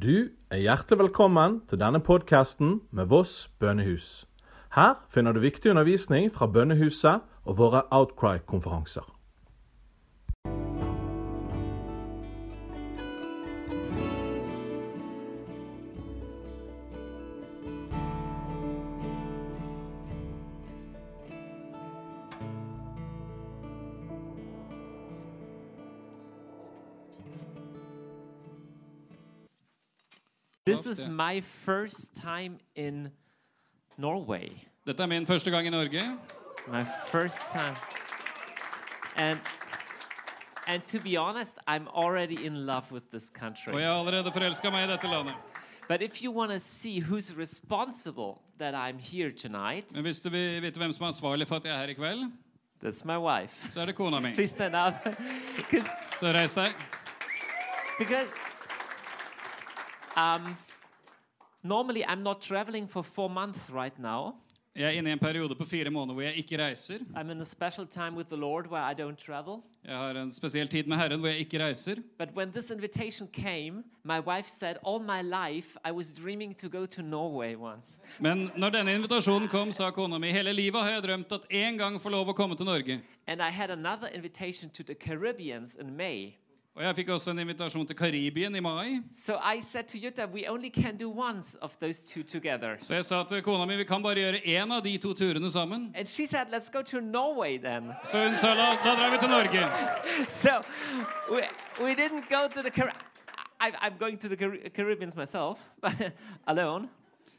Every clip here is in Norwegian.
Du er hjertelig velkommen til denne podkasten med Voss bønnehus. Her finner du viktig undervisning fra bønnehuset og våre Outcry-konferanser. This is that. my first time in Norway. Dette er min første gang i Norge. My first time. And and to be honest, I'm already in love with this country. Og jeg har allerede forelska meg i dette landet. But if you want to see who's responsible that I'm here tonight, Men hvis du vil vite hvem som er ansvarlig for at jeg er her i kveld, that's my wife. så er det kona mi. Please stand up. 'Cause- Så reis deg. because um, normally I'm not traveling for four months right now. Jeg er inne i en periode på fire måneder hvor jeg ikke reiser. I'm in a special time with the Lord where I don't travel. Jeg har en spesiell tid med Herren hvor jeg ikke reiser. But when this invitation came, my wife said, All my life I was dreaming to go to Norway once. Men når denne invitasjonen kom, sa kona mi hele livet har jeg drømt at en gang få lov å komme til Norge. And I had another invitation to the Caribbeans in May. Og jeg fikk også en invitasjon til Karibien i mai. So I said to Jutta, We only can do once of those two together. Så jeg sa til kona mi vi kan bare gjøre én av de to turene sammen. And she said, Let's go to Norway then. Så hun sa da, da drar vi til Norge. So we, we didn't go to the Caribbeans. I'm going to the Car- Caribbeans myself, alone.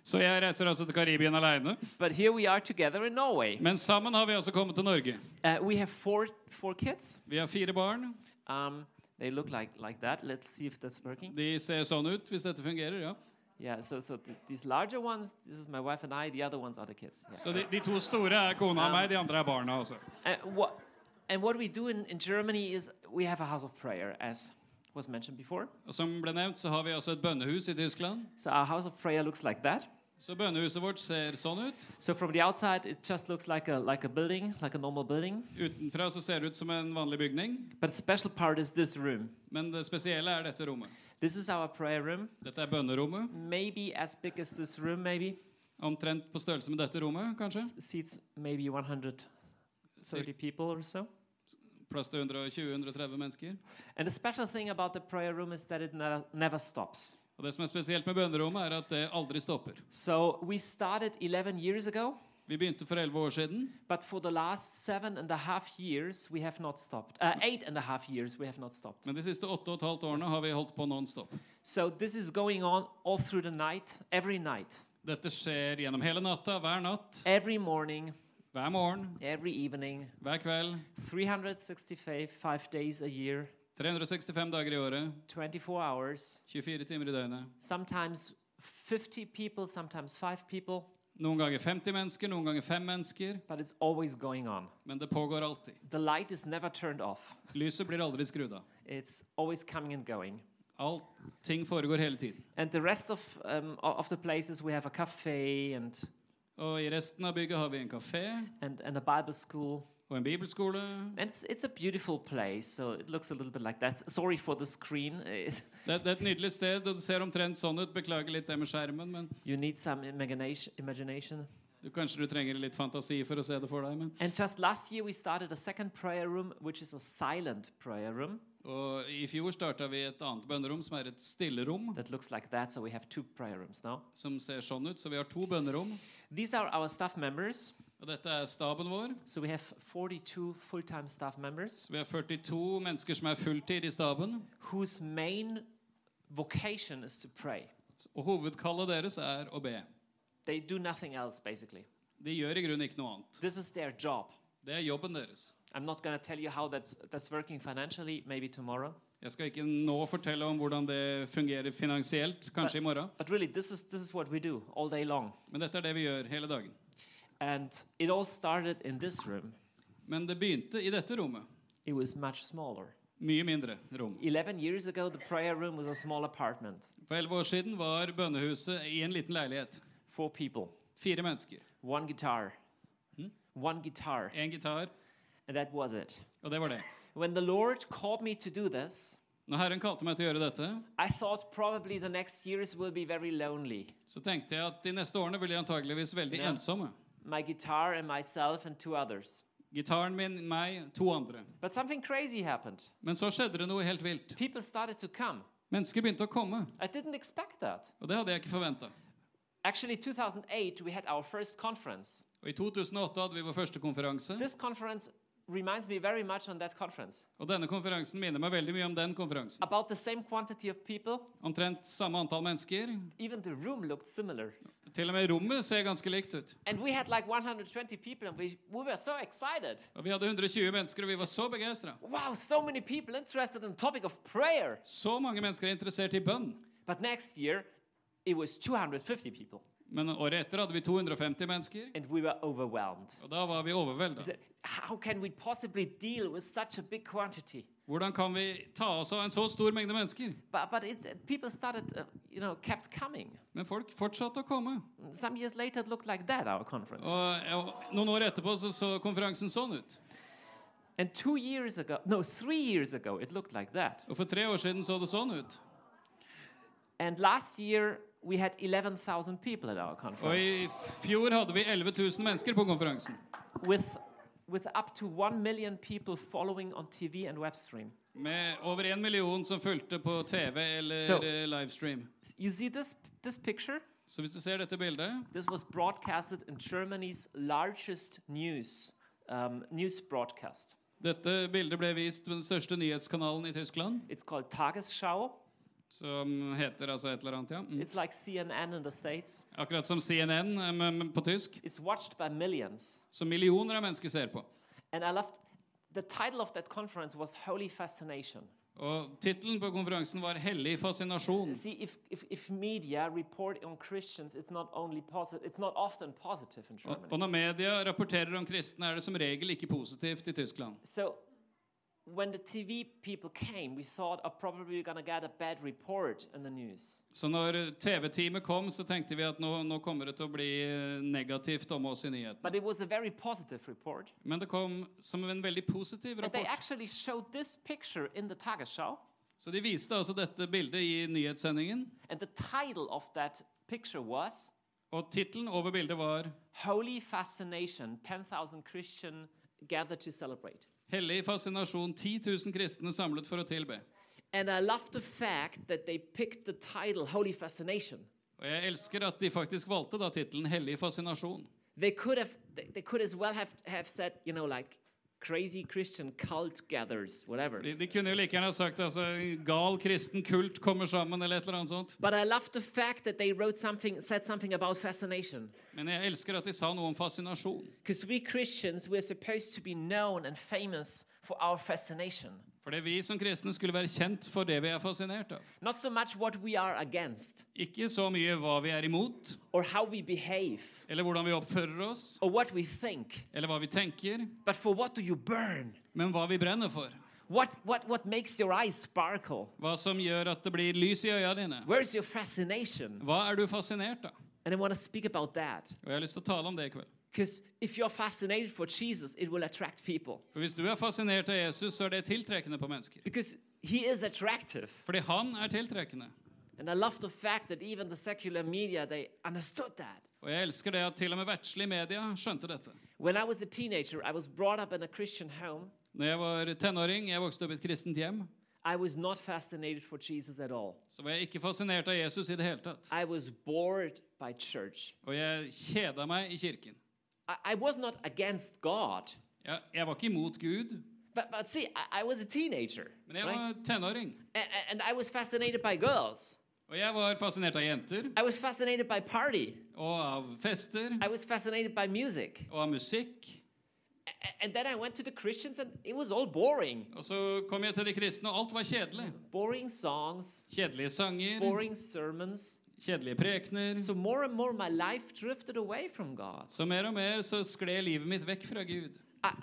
Så jeg reiser altså til Karibien alene. But here we are together in Norway. Men sammen har vi altså kommet til Norge. Uh, we have four, four kids. Vi har fire barn. Um, they look like, like that. Let's see if that's working. De ser sånn ut, hvis dette fungerer. ja. Yeah, so, so th- these larger ones, this is my wife and I, the other ones are the kids. Yeah. Så de, de to store er kona og meg, de andre er barna. altså. And, what, and what we do in, in Germany is we have a house of prayer, as was mentioned before. Og Som ble nevnt, så har vi også et bønnehus i Tyskland. So our house of prayer looks like that. Så bønnehuset vårt ser sånn ut. So from the outside, it just looks like a, like a building, like a normal building. Utenfra så ser det ut som en vanlig bygning, But the special part is this room. men det spesielle er dette rommet. This is our prayer room, Dette er bønnerommet. maybe as big as this room, maybe. Omtrent på størrelse med dette rommet, kanskje. S- seats maybe 130 people or so. Plass til 120-130 mennesker. And the special thing about the prayer room is that it never, never stops. Og Det som er spesielt med bønnerommet, er at det aldri stopper. So we started 11 years ago, Vi begynte for 11 år siden, but for the last seven and a half years, we have not stopped. Uh, eight and a half years, we have not stopped. men de siste åtte og et halvt årene har vi holdt på non-stop. So this is going on all through the night, every night, Dette skjer gjennom hele natta, hver natt, every morning, hver morgen, every evening, hver kveld. 365 five days a year, 365 dager i året, 24 hours, 24 timer i døgnet. sometimes 50 people, sometimes five people, Noen ganger 50 mennesker, noen ganger 5 mennesker. but it's always going on. Men det pågår alltid. The light is never turned off. Lyset blir aldri skrudd av. It's always coming and going. Allting foregår hele tiden. And the rest of, um, of the places, we have a cafe and, Og i resten av bygget har vi en kafé and, and a Bible school. Bibelskole. And it's, it's a beautiful place, so it looks a little bit like that. Sorry for the screen. Det, det er et nydelig sted, og det ser omtrent sånn ut. Beklager litt det med skjermen, men you need some imagination. imagination. du, kanskje du trenger litt fantasi for å se det for deg. Men. And just last year, we started a second prayer room, which is a silent prayer room Og I fjor starta vi et annet bønnerom, som er et stillerom, that looks like that. So we have two prayer rooms now. som ser sånn ut. Så vi har to bønnerom. These are our staff members. Og dette er staben vår. So we have 42 full time staff members Så vi har 42 mennesker som er fulltid i staben. whose main vocation is to pray. Og hovedkallet deres er å be. They do nothing else, basically. De gjør i grunnen ikke noe annet. This is their job. Det er jobben deres. I'm not going to tell you how that's, that's working financially, maybe tomorrow. Jeg skal ikke nå fortelle om hvordan det fungerer finansielt, kanskje i morgen. But really, this is, this is what we do all day long. Men dette er det vi gjør hele dagen. And it all started in this room. Men det begynte i dette rommet. It was much smaller. Mye mindre rom. 11 years ago, the prayer room was a small apartment, For elleve år siden var bønnehuset i en liten leilighet. four people, Fire mennesker. one guitar, one guitar, En gitar, and that was it. og det var det. When the Lord called me to do this, Når Herren kalte meg til å gjøre dette, I thought probably the next years will be very lonely. så tenkte jeg at de neste årene blir antageligvis veldig ensomme. My guitar and myself and two others. Gitaren min, meg, to andre. But something crazy happened. Men så skjedde det noe helt vilt. People started to come. Mennesker begynte å komme, I didn't expect that. og det hadde jeg ikke forventa. Actually, 2008, we had our first conference. Og I 2008 hadde vi vår første konferanse, This conference reminds me very much on that conference. og denne konferansen minner meg veldig mye om den konferansen. About the same quantity of people, Omtrent samme antall mennesker. even the room looked similar. Til og med rommet ser ganske likt ut. And we had like 120 people, and we, we were so excited. Og Vi hadde 120 mennesker, og vi var så begeistra. Wow, so many people interested in the topic of prayer. Så mange mennesker er interessert i bønn. But next year, it was 250 people, Men året etter hadde vi 250 mennesker, and we were overwhelmed. og da var vi overvelda. How can we possibly deal with such a big quantity? Hvordan kan vi ta oss av en så stor mengde mennesker? But, but it, people started, uh, you know, kept coming. Men folk fortsatte å komme. Some years later, it looked like that, our conference. Og ja, noen år etterpå så, så konferansen sånn ut. And two years ago, no, three years ago, it looked like that. Og for tre år siden så det sånn ut. And last year, we had 11,000 people at our Og i fjor hadde vi 11 000 mennesker på konferansen. with, with up to 1 million people following on TV and web stream. Med over en million som fulgte på TV eller so, eh, livestream. You see this, this picture? Så hvis du ser dette bildet This was broadcasted in Germany's largest news, um, news broadcast. Dette bildet ble vist på den største nyhetskanalen i Tyskland, It's called Tagesschau. Som heter altså et eller annet, ja. Mm. It's like CNN in the States. Akkurat som CNN eh, men- men på tysk. It's watched by millions. Som millioner av mennesker ser på. And I loved the title of that conference was Holy Fascination. Og tittelen på konferansen var 'Hellig fascinasjon'. See, if, if, if media report on Christians, it's not only positive, it's not often positive in Og, Germany. og når media rapporterer om kristne, er det som regel ikke positivt i Tyskland. So when the TV people came, we thought, probably we're going to get a bad report in the news. Så når TV-teamet kom, så tenkte vi at nå, nå kommer det til å bli eh, negativt om oss i nyhetene. But it was a very positive report. Men det kom som en veldig positiv rapport. actually showed this picture in the Tagesschau. Så de viste altså dette bildet i nyhetssendingen. And the title of that picture was Og tittelen over bildet var Holy Fascination 10,000 Christian gathered to celebrate. 'Hellig fascinasjon'. 10 000 kristne samlet for å tilbe. And I love the fact that they picked the title Holy Fascination. Og jeg elsker at de faktisk valgte da tittelen 'Hellig fascinasjon'. They could have, they, they could as well have, have said, you know, like crazy Christian cult gathers, whatever. De, de kunne jo like gjerne sagt altså, 'gal kristen kult kommer sammen', eller et eller annet sånt. But I love the fact that they wrote something, said something about fascination. Men jeg elsker at de sa noe om fascinasjon. Because we Christians, we're supposed to be known and famous for our fascination. Fordi vi som kristne skulle være kjent for det vi er fascinert av. Not so much what we are against Ikke så mye hva vi er imot, or how we behave eller hvordan vi oppfører oss, or what we think, eller hva vi tenker, but for what do you burn? men hva vi brenner for. What, what, what makes your eyes sparkle? Hva som gjør at det blir lys i øya dine. Where's your fascination? Hva er du fascinert av? And I want to speak about that. Og jeg har lyst til å tale om det i kveld. Because if you're fascinated for Jesus, it will attract people. For hvis du er fascinert av Jesus, så er det tiltrekkende på mennesker. Because he is attractive. Fordi han er tiltrekkende. And I love the fact that even the secular media, they understood that. Og jeg elsker det at til og med verdslige media skjønte dette. When I was a teenager, I was brought up in a Christian home. Når jeg var tenåring, jeg vokste opp i et kristent hjem, I was not fascinated for Jesus at all. så var jeg ikke fascinert av Jesus i det hele tatt. I was bored by church. Og jeg kjeda meg i kirken. I, I was not against God. Jeg, jeg var ikke imot Gud, But, but see, I, I was a teenager. men jeg right? var tenåring. And, and I was fascinated by girls. Og jeg var fascinert av jenter, I was fascinated by party. og av fester, I was fascinated by music. og av musikk. A- And then I went to the Christians and it was all boring. Og så kom jeg til de kristne, og alt var kjedelig. Boring songs, Kjedelige sanger, boring sermons. Kjedelige prekener. So more and more my life drifted away from God. Så mer og mer så skled livet mitt vekk fra Gud. I,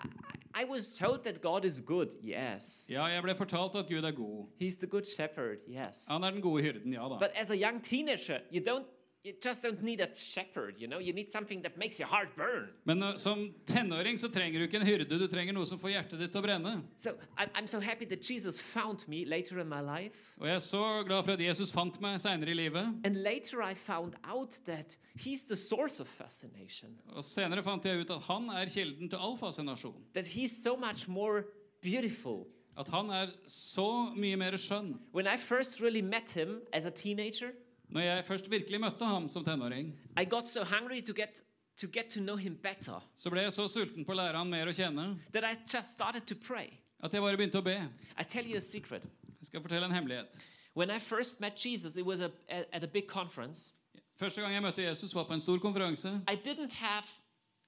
I, was told that God is good. Yes. Ja, jeg ble fortalt at Gud er god. He's the good shepherd. Yes. Han er den gode hyrden, ja da. But as a young teenager, you don't you just don't need a shepherd, you know? You need something that makes your heart burn. Men uh, som tenåring så trenger du ikke en hyrde, du trenger noe som får hjertet ditt til å brenne. So I'm, I'm so happy that Jesus found me later in my life. Og jeg er så glad for at Jesus fant meg seinere i livet. And later I found out that he's the source of fascination, Og senere fant jeg ut at han er kilden til all fascinasjon. that he's so much more beautiful. At han er så mye mer skjønn. When I first really met him as a teenager, Når jeg først virkelig møtte ham som tenåring, I got so hungry to get to get to know him better så ble jeg så sulten på å lære ham mer å kjenne that I just started to pray. at jeg bare begynte å be. I tell you a secret. Jeg skal fortelle en hemmelighet. When I first met Jesus, it was a, at a big conference. Første gang jeg møtte Jesus, var på en stor konferanse. I didn't have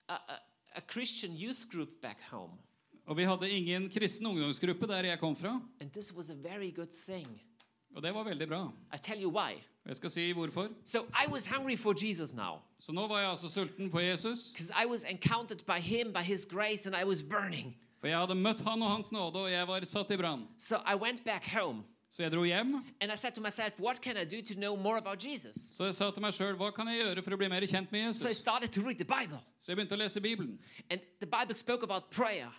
a, a, a Christian youth group back home. Og vi hadde ingen kristen ungdomsgruppe der jeg kom fra. And this was a very good thing. Og det var veldig bra. I tell you why. Jeg skal si hvorfor. So I was hungry for Jesus now Så nå var jeg altså sulten på Jesus. because I was encountered by him, by his grace, and I was burning. For jeg hadde møtt han og hans nåde, og jeg var satt i brann. So I went back home Så jeg dro hjem. and I said to myself, What can I do to know more about Jesus? Så jeg sa til meg sjøl, hva kan jeg gjøre for å bli mer kjent med So I Jesus? started to read the Bible. Så jeg begynte å lese Bibelen. And the Bible spoke about prayer.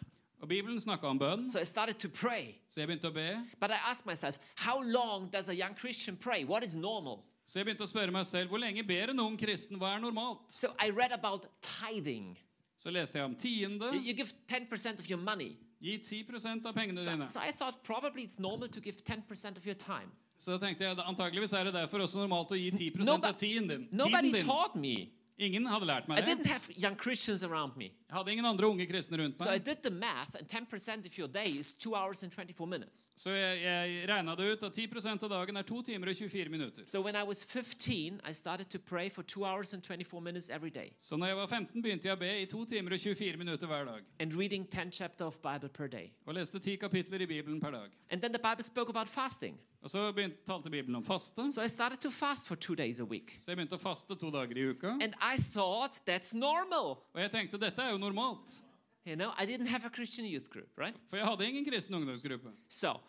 Og Bibelen snakker om bønn, So I started to pray. så jeg begynte å be. But I asked myself, How long does a young Christian pray? What is normal? Så jeg begynte å spørre meg selv hvor lenge ber en ung kristen? Hva er normalt? So I read about tithing. Så leste jeg om tiende. You- You give 10% of your money. Gi 10 av pengene So, dine. so I thought probably it's normal to give 10% of your time. Så tenkte jeg antageligvis er det derfor også normalt å gi 10 Nobo- av tiden din. Nobody taught me. Ingen hadde lært I meg det. didn't have young Christians around me. Jeg hadde ingen andre unge kristne rundt So I meg. did the math, and 10% of your day is 2 hours and 24 minutes. Så jeg, jeg regna det ut at 10 av dagen er 2 timer og 24 minutter. So when I was 15, I started to pray for 2 hours and 24 minutes every day Så når jeg var 15, begynte jeg å be i 2 timer og 24 minutter hver dag. and reading 10 chapter of Bible per day. Og leste 10 kapitler i Bibelen per dag. And then the Bible spoke about fasting. Og så begynte, talte Bibelen om faste. So I started to fast for 2 days a week. Så jeg begynte å faste to dager i uka. And I thought that's normal. Og jeg tenkte dette er jo normalt. You know, I didn't have a Christian youth group, right? For jeg hadde ingen kristen ungdomsgruppe. So,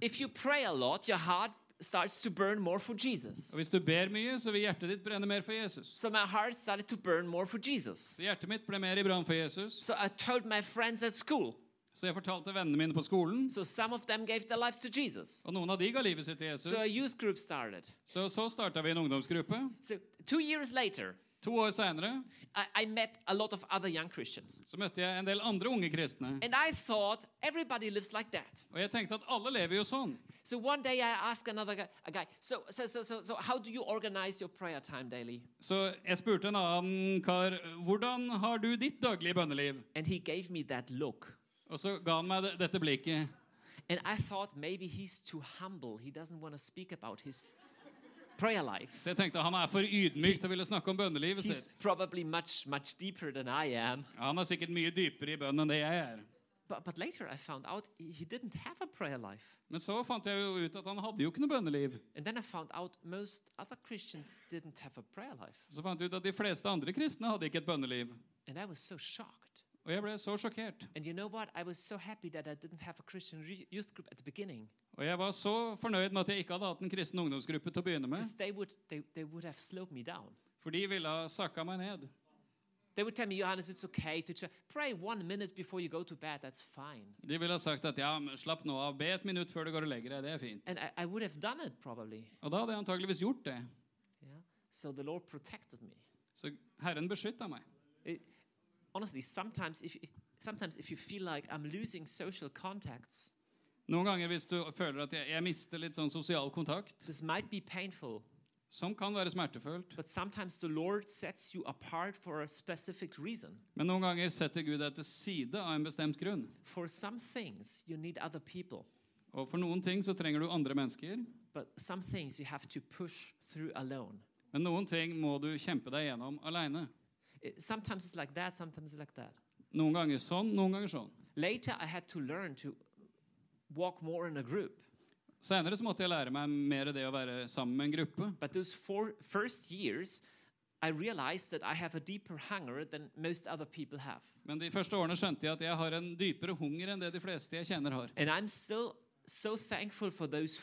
if you pray a lot, your heart starts to burn more for Jesus. Og hvis du ber mye, så vil hjertet ditt brenne mer for Jesus. So my heart started to burn more for Jesus. Så hjertet mitt ble mer i brann for Jesus. So I told my friends at school. Så jeg fortalte vennene mine på skolen, So some of them gave their lives to Jesus. og noen av de ga livet sitt til Jesus. So a youth group started. Så, så starta vi en ungdomsgruppe. So two years later, To år senere I, I met a lot of other young Christians. så møtte jeg en del andre unge kristne. And I thought everybody lives like that. Og jeg tenkte at alle lever jo sånn. So one day I asked another guy, a guy so, so, so, so, so how do you organize your prayer time daily? Så jeg spurte en annen kar hvordan har du ditt daglige bønneliv. And he gave me that look. Og så ga han meg det- dette blikket. And I thought maybe he's too humble. He doesn't want to speak about his prayer life. Så jeg tenkte han er for ydmyk til å ville snakke om bønnelivet He's sitt. probably much, much deeper than I am. Ja, han er sikkert mye dypere i bønn enn det jeg er. But, but later I found out he he didn't have a prayer life. Men så fant jeg jo ut at han hadde jo ikke noe bønneliv. And then I found out most other Christians didn't have a prayer life. Så fant jeg ut at de fleste andre kristne hadde ikke et bønneliv. And I was so shocked. Og jeg ble så sjokkert. And you know what? I was so happy that I didn't have a Christian youth group at the beginning. Og jeg var så fornøyd med at jeg ikke hadde hatt en kristen ungdomsgruppe til å begynne med. They would, they, they would have slowed me down. For de ville ha sakka meg ned. They would tell me, Johannes, it's okay to pray one minute before you go to bed. That's fine. De ville ha sagt at ja, slapp nå av, be et minutt før du går og legger deg. Det er fint. And I, I would have done it probably. Og da hadde jeg antageligvis gjort det. Yeah. So the Lord protected me. Så Herren beskytta meg. It, honestly, sometimes if, sometimes if you feel like I'm losing social contacts, Noen ganger hvis du føler at jeg, jeg mister litt sånn sosial kontakt, this might be painful. som kan være smertefullt, But sometimes the Lord sets you apart for a specific reason. men noen ganger setter Gud deg til side av en bestemt grunn. For some things, you need other people. Og for noen ting så trenger du andre mennesker, But some things you have to push through alone. men noen ting må du kjempe deg gjennom aleine. Sometimes it's like that, sometimes it's like that. Noen ganger sånn, noen ganger sånn. Later, I had to learn to walk more in a group. Senere så måtte jeg lære meg mer det å være sammen med en gruppe. But those four first years, I realized that I have a deeper hunger than most other people have. Men de første årene skjønte jeg at jeg har en dypere hunger enn det de fleste jeg kjenner har. And I'm still so thankful for those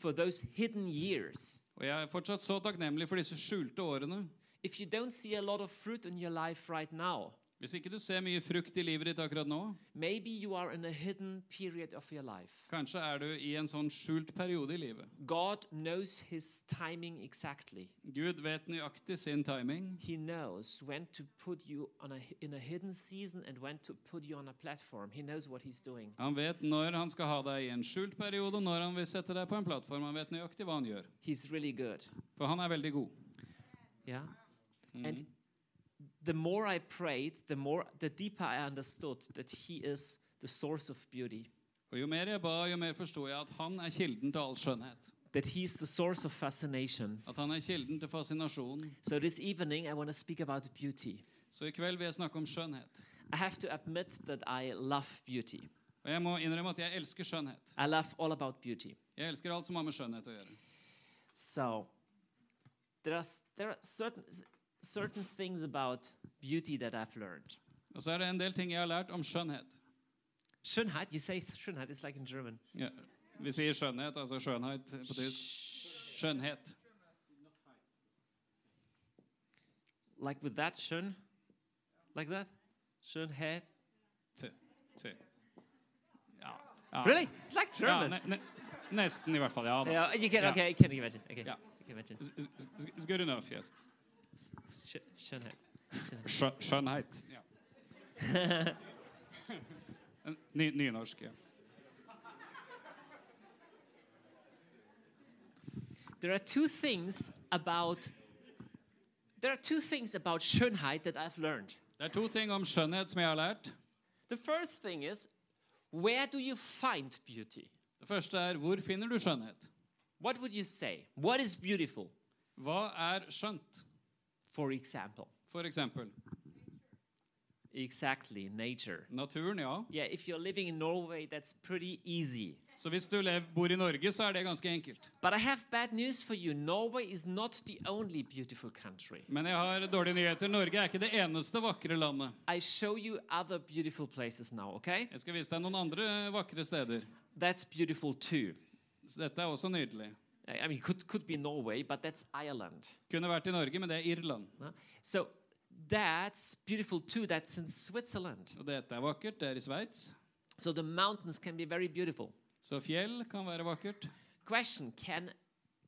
for those hidden years. Og jeg er fortsatt så takknemlig for disse skjulte årene. If you don't see a lot of fruit in your life right now, Hvis ikke du ser mye frukt i livet ditt akkurat nå, maybe you are in a hidden period of your life. kanskje er du i en sånn skjult periode i livet. God knows his timing exactly. Gud vet nøyaktig sin timing. He knows when to put you on a, in a hidden season and when to put you on a platform. He knows what he's doing. Han vet når han skal ha deg i en skjult periode, og når han vil sette deg på en plattform. Han vet nøyaktig hva han gjør. He's really good. For han er veldig god. Yeah. And the more I prayed, the more the deeper I understood that he is the source of beauty. Og jo mer jeg ba, jo mer forsto jeg at han er kilden til all skjønnhet. That he's the source of fascination. At han er kilden til fascinasjon. So this evening I want to speak about beauty. Så i kveld vil jeg snakke om skjønnhet. I have to admit that I love beauty. Og jeg må innrømme at jeg elsker skjønnhet. I love all about beauty. Jeg elsker alt som har med skjønnhet å gjøre. So there are there are certain certain things about beauty that I've learned. Og så er det en del ting jeg har lært om skjønnhet. Schönheit, you say Schönheit, it's like in German. Ja, vi sier skjønnhet, altså skjønnhet på tysk. Skjønnhet. Like with that, schön? Like that? Schönheit? T. T. Ja. ja. Really? It's like Ja, German. ne, ne, nesten i hvert fall. Ja da. Yeah, you can, Yeah. okay, can you imagine? Okay, Yeah. you can imagine. It's- it's good enough, yes. Sch- Schönheit. Skjønnhet. Ja. Ny, nynorsk, ja. There are two things about there are two things about Schönheit that I've learned. Det er to ting om skjønnhet som jeg har lært. The first thing is where do you find beauty? Det første er hvor finner du skjønnhet? What would you say? What is beautiful? Hva er skjønt? For example, For example. exactly nature. naturen, ja. Yeah, if you're living in Norway, that's pretty easy. Så hvis du lev, bor i Norge, så er det ganske enkelt. But I have bad news for you. Norway is not the only beautiful country. Men jeg har dårlige nyheter. Norge er ikke det eneste vakre landet. I show you other beautiful places now, okay? Jeg skal vise deg noen andre vakre steder. That's beautiful too. Så dette er også nydelig. I mean, could could be Norway, but that's Ireland. Kunne vært i Norge, men det er Irland. Uh, So that's beautiful too. That's in Switzerland. Og dette er vakkert. Det er i Sveits. So the mountains can be very beautiful. Så fjell kan være vakkert. Question: Can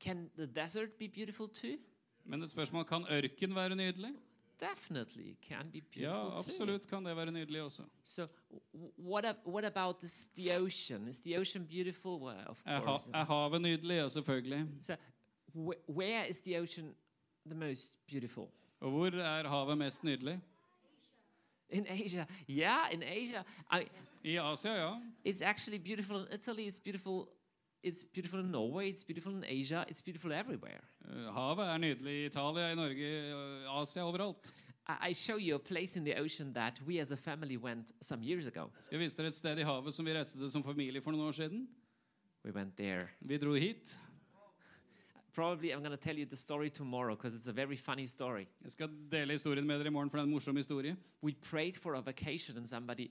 can the desert be beautiful too? Men et spørsmål kan ørken være nydelig? Definitely can be beautiful Ja, too. absolutt kan det være nydelig også. So what ab- what about this, the ocean? Is the ocean beautiful? Well, of Er, ha, course. er havet nydelig? Ja, selvfølgelig. So wh- where is the ocean the most beautiful? Og hvor er havet mest nydelig? In Asia. Yeah, in Asia. I, I Asia, ja. it's actually beautiful in Italy. It's beautiful. It's beautiful in Norway. It's beautiful in Asia. It's beautiful everywhere. Eh, Havet er nydelig i Italia, i Norge, Asia, overalt. I, I show you a place in the ocean that we as a family went some years ago. Skal jeg vise dere et sted i havet som vi reiste til som familie for noen år siden? We went there. Vi dro hit. Probably I'm going to tell you the story tomorrow because it's a very funny story. Jeg skal dele historien med dere i morgen, for det er en morsom historie. We prayed for a vacation and somebody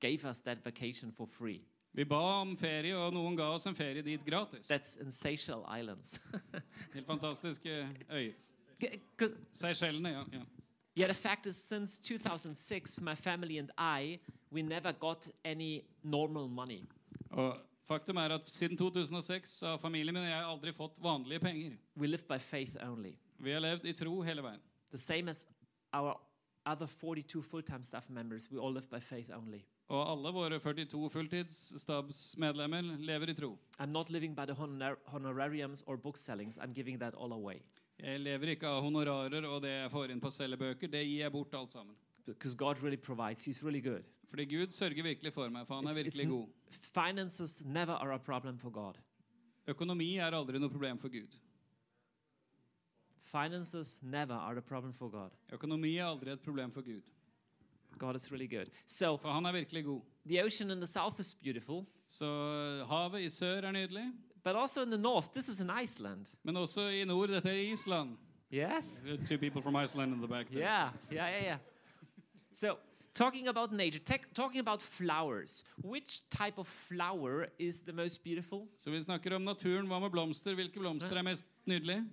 gave us that vacation for free. Vi ba om ferie, og noen ga oss en ferie dit gratis. That's in Seychelles Islands. Helt fantastiske øyer. Because Seychellene, ja. ja. yeah, the fact is, since 2006, my family and I, we never got any normal money. Og faktum er at siden 2006 har familien min og jeg aldri fått vanlige penger. We live by faith only. Vi har levd i tro hele veien. The same as our other 42 full-time staff members, we all live by faith only. Og alle våre 42 fulltidsstabsmedlemmer lever i tro. I'm not living by the honorar- honorariums or book sellings. I'm giving that all away Jeg lever ikke av honorarer og det jeg får inn på å selge bøker. Det gir jeg bort alt sammen. because God really provides. He's really good. Fordi Gud sørger virkelig for meg, for han er it's virkelig god. Finances never are a problem for God. Økonomi er aldri noe problem for Gud. Finances never are a problem for God. Økonomi er aldri et problem for Gud. God is really good. So For han er virkelig god. the ocean in the south is beautiful, Så havet i sør er nydelig. but also in the north, this is in Iceland. Men også i nord, dette er Island. Yes? Two people from Iceland in the back there. Yeah, yeah, yeah, yeah. So talking about nature, talking about flowers. Which type of flower is the most beautiful? Så vi snakker om naturen. Hva med blomster? Hvilke blomster er mest nydelige?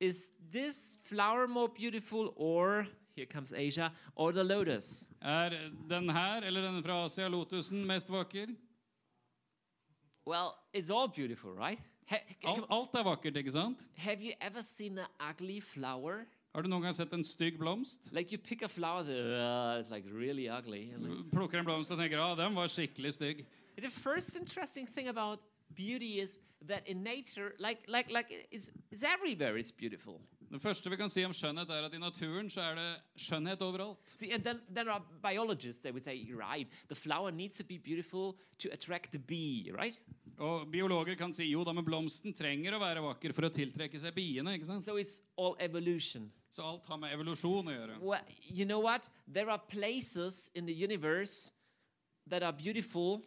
Is this flower more beautiful, or here comes Asia, or the lotus? Er den her eller denne fra Asia, lotusen, mest vakker? Well, it's all beautiful, right? Ha- Alt, alt er vakkert, ikke sant? have you ever seen an ugly flower? Har du noen gang sett en stygg blomst? Like you pick a flower, and say, it's like really ugly. And like- Du plukker en blomst og tenker ah, den var skikkelig stygg. The first interesting thing about beauty is that in nature, like like like it's it's everywhere. It's beautiful. Det første vi kan si om skjønnhet, er at i naturen så er det skjønnhet overalt. See, and then there are biologists that would say, right, the flower needs to be beautiful to attract the bee, right? Og biologer kan si jo da, men blomsten trenger å være vakker for å tiltrekke seg biene. ikke sant? So it's all evolution. Så alt har med evolusjon å gjøre. Well, you know what? There are places in the universe that are beautiful.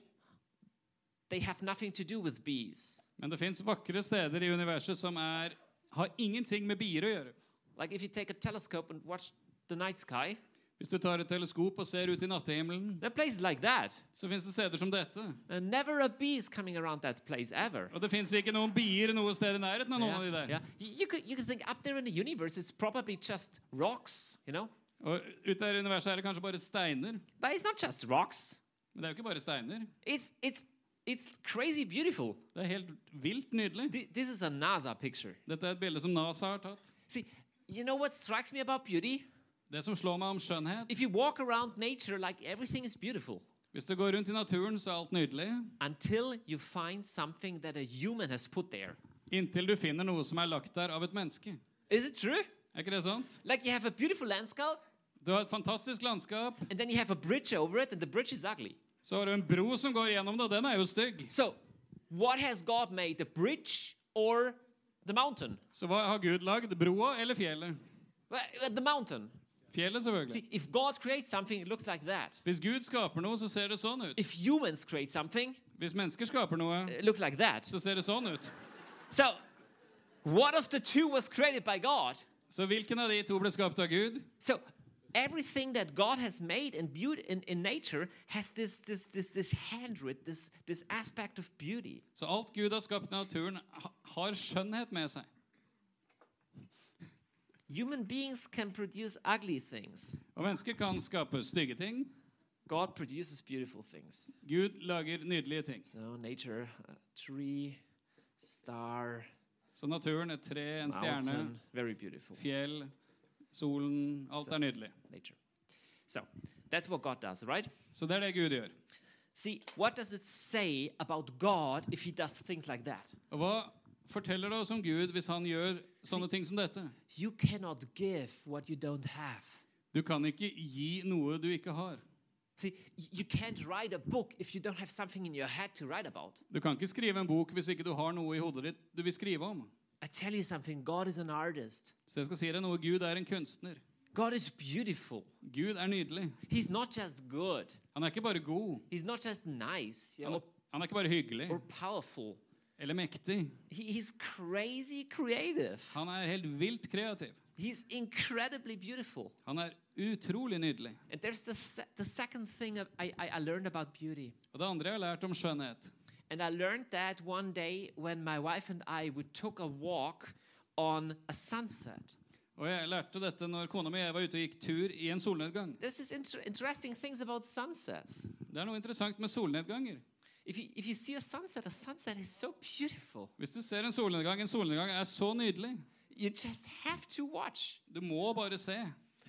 They have nothing to do with bees. Men det fins vakre steder i universet som er, har ingenting med bier å gjøre. Like if you take a telescope and watch the night sky, Hvis du tar et teleskop og ser ut i nattehimmelen, there are places like that. så fins det steder som dette. And never a bee is coming around that place ever. Og det fins ikke noen bier noe sted i nærheten av noen av de der. yeah. You, you could you could think up there in the universe it's probably just rocks, you know. Og ute der i universet er det kanskje bare steiner. But it's not just rocks. Men det er jo ikke bare steiner. It's it's it's crazy beautiful. Det er helt vilt nydelig. Th- This is a NASA picture. Dette er et bilde som NASA har tatt. See, you know what strikes me about beauty? Det som slår meg om skjønnhet If you walk around nature like everything is beautiful Hvis du går rundt i naturen, så er alt nydelig. until you find something that a human has put there. Inntil du finner noe som er lagt der av et menneske. Is it true? Er ikke det sant? Like you have a beautiful landscape Du har et fantastisk landskap, and then you have a bridge over it and the bridge is ugly. Så har du en bro som går gjennom det, og den er jo stygg. So, what has God made, the bridge or the mountain? Så hva har Gud lagd? Broa eller fjellet? Well, the mountain. Fjellet, selvfølgelig. See, if God creates something, it looks like that. Hvis Gud skaper noe, så ser det sånn ut. If humans create something, Hvis mennesker skaper noe, it looks like that. så ser det sånn ut. So, what of the two was created by God? Så hvilken av de to ble skapt av Gud? So, everything that God has made and beauty in, in nature has this this this this handwrit, this this aspect of beauty. Så alt Gud har skapt i naturen, ha- har skjønnhet med seg. Human beings can produce ugly things. Og mennesker kan skape stygge ting. God produces beautiful things. Gud lager nydelige ting. So nature, a tree, star, Så naturen, et tre, en stjerne, mountain, very beautiful. fjell, solen Alt er nydelig. Nature. So that's what God does, right? Så det er det Gud gjør. See, what does it say about God if He does things like that? Og hva forteller det oss om Gud hvis han gjør sånne ting som dette? You cannot give what you don't have. Du kan ikke gi noe du ikke har. See, you can't write a book if you don't have something in your head to write about. Du kan ikke skrive en bok hvis ikke du har noe i hodet ditt du vil skrive om. I tell you something, God is an artist. Så jeg skal si deg noe. Gud er en kunstner. God is beautiful. Gud er nydelig. He's not just good. Han er ikke bare god. He's not just nice you Han, know, han er ikke bare hyggelig or powerful. eller mektig. He, he's crazy creative. Han er helt vilt kreativ. He's incredibly beautiful. Han er utrolig nydelig. And there's the, se- the second thing of- I, I, I learned about beauty. Og det andre jeg har lært om skjønnhet, And I learned that one day when my wife and I we took a walk on a sunset. Og jeg lærte dette når kona mi og jeg var ute og gikk tur i en solnedgang. There's this inter- interesting things about sunsets. Det er noe interessant med solnedganger. If you, if you see a sunset, a sunset is so beautiful. Hvis du ser en solnedgang, en solnedgang er så nydelig. You just have to watch. Du må bare se.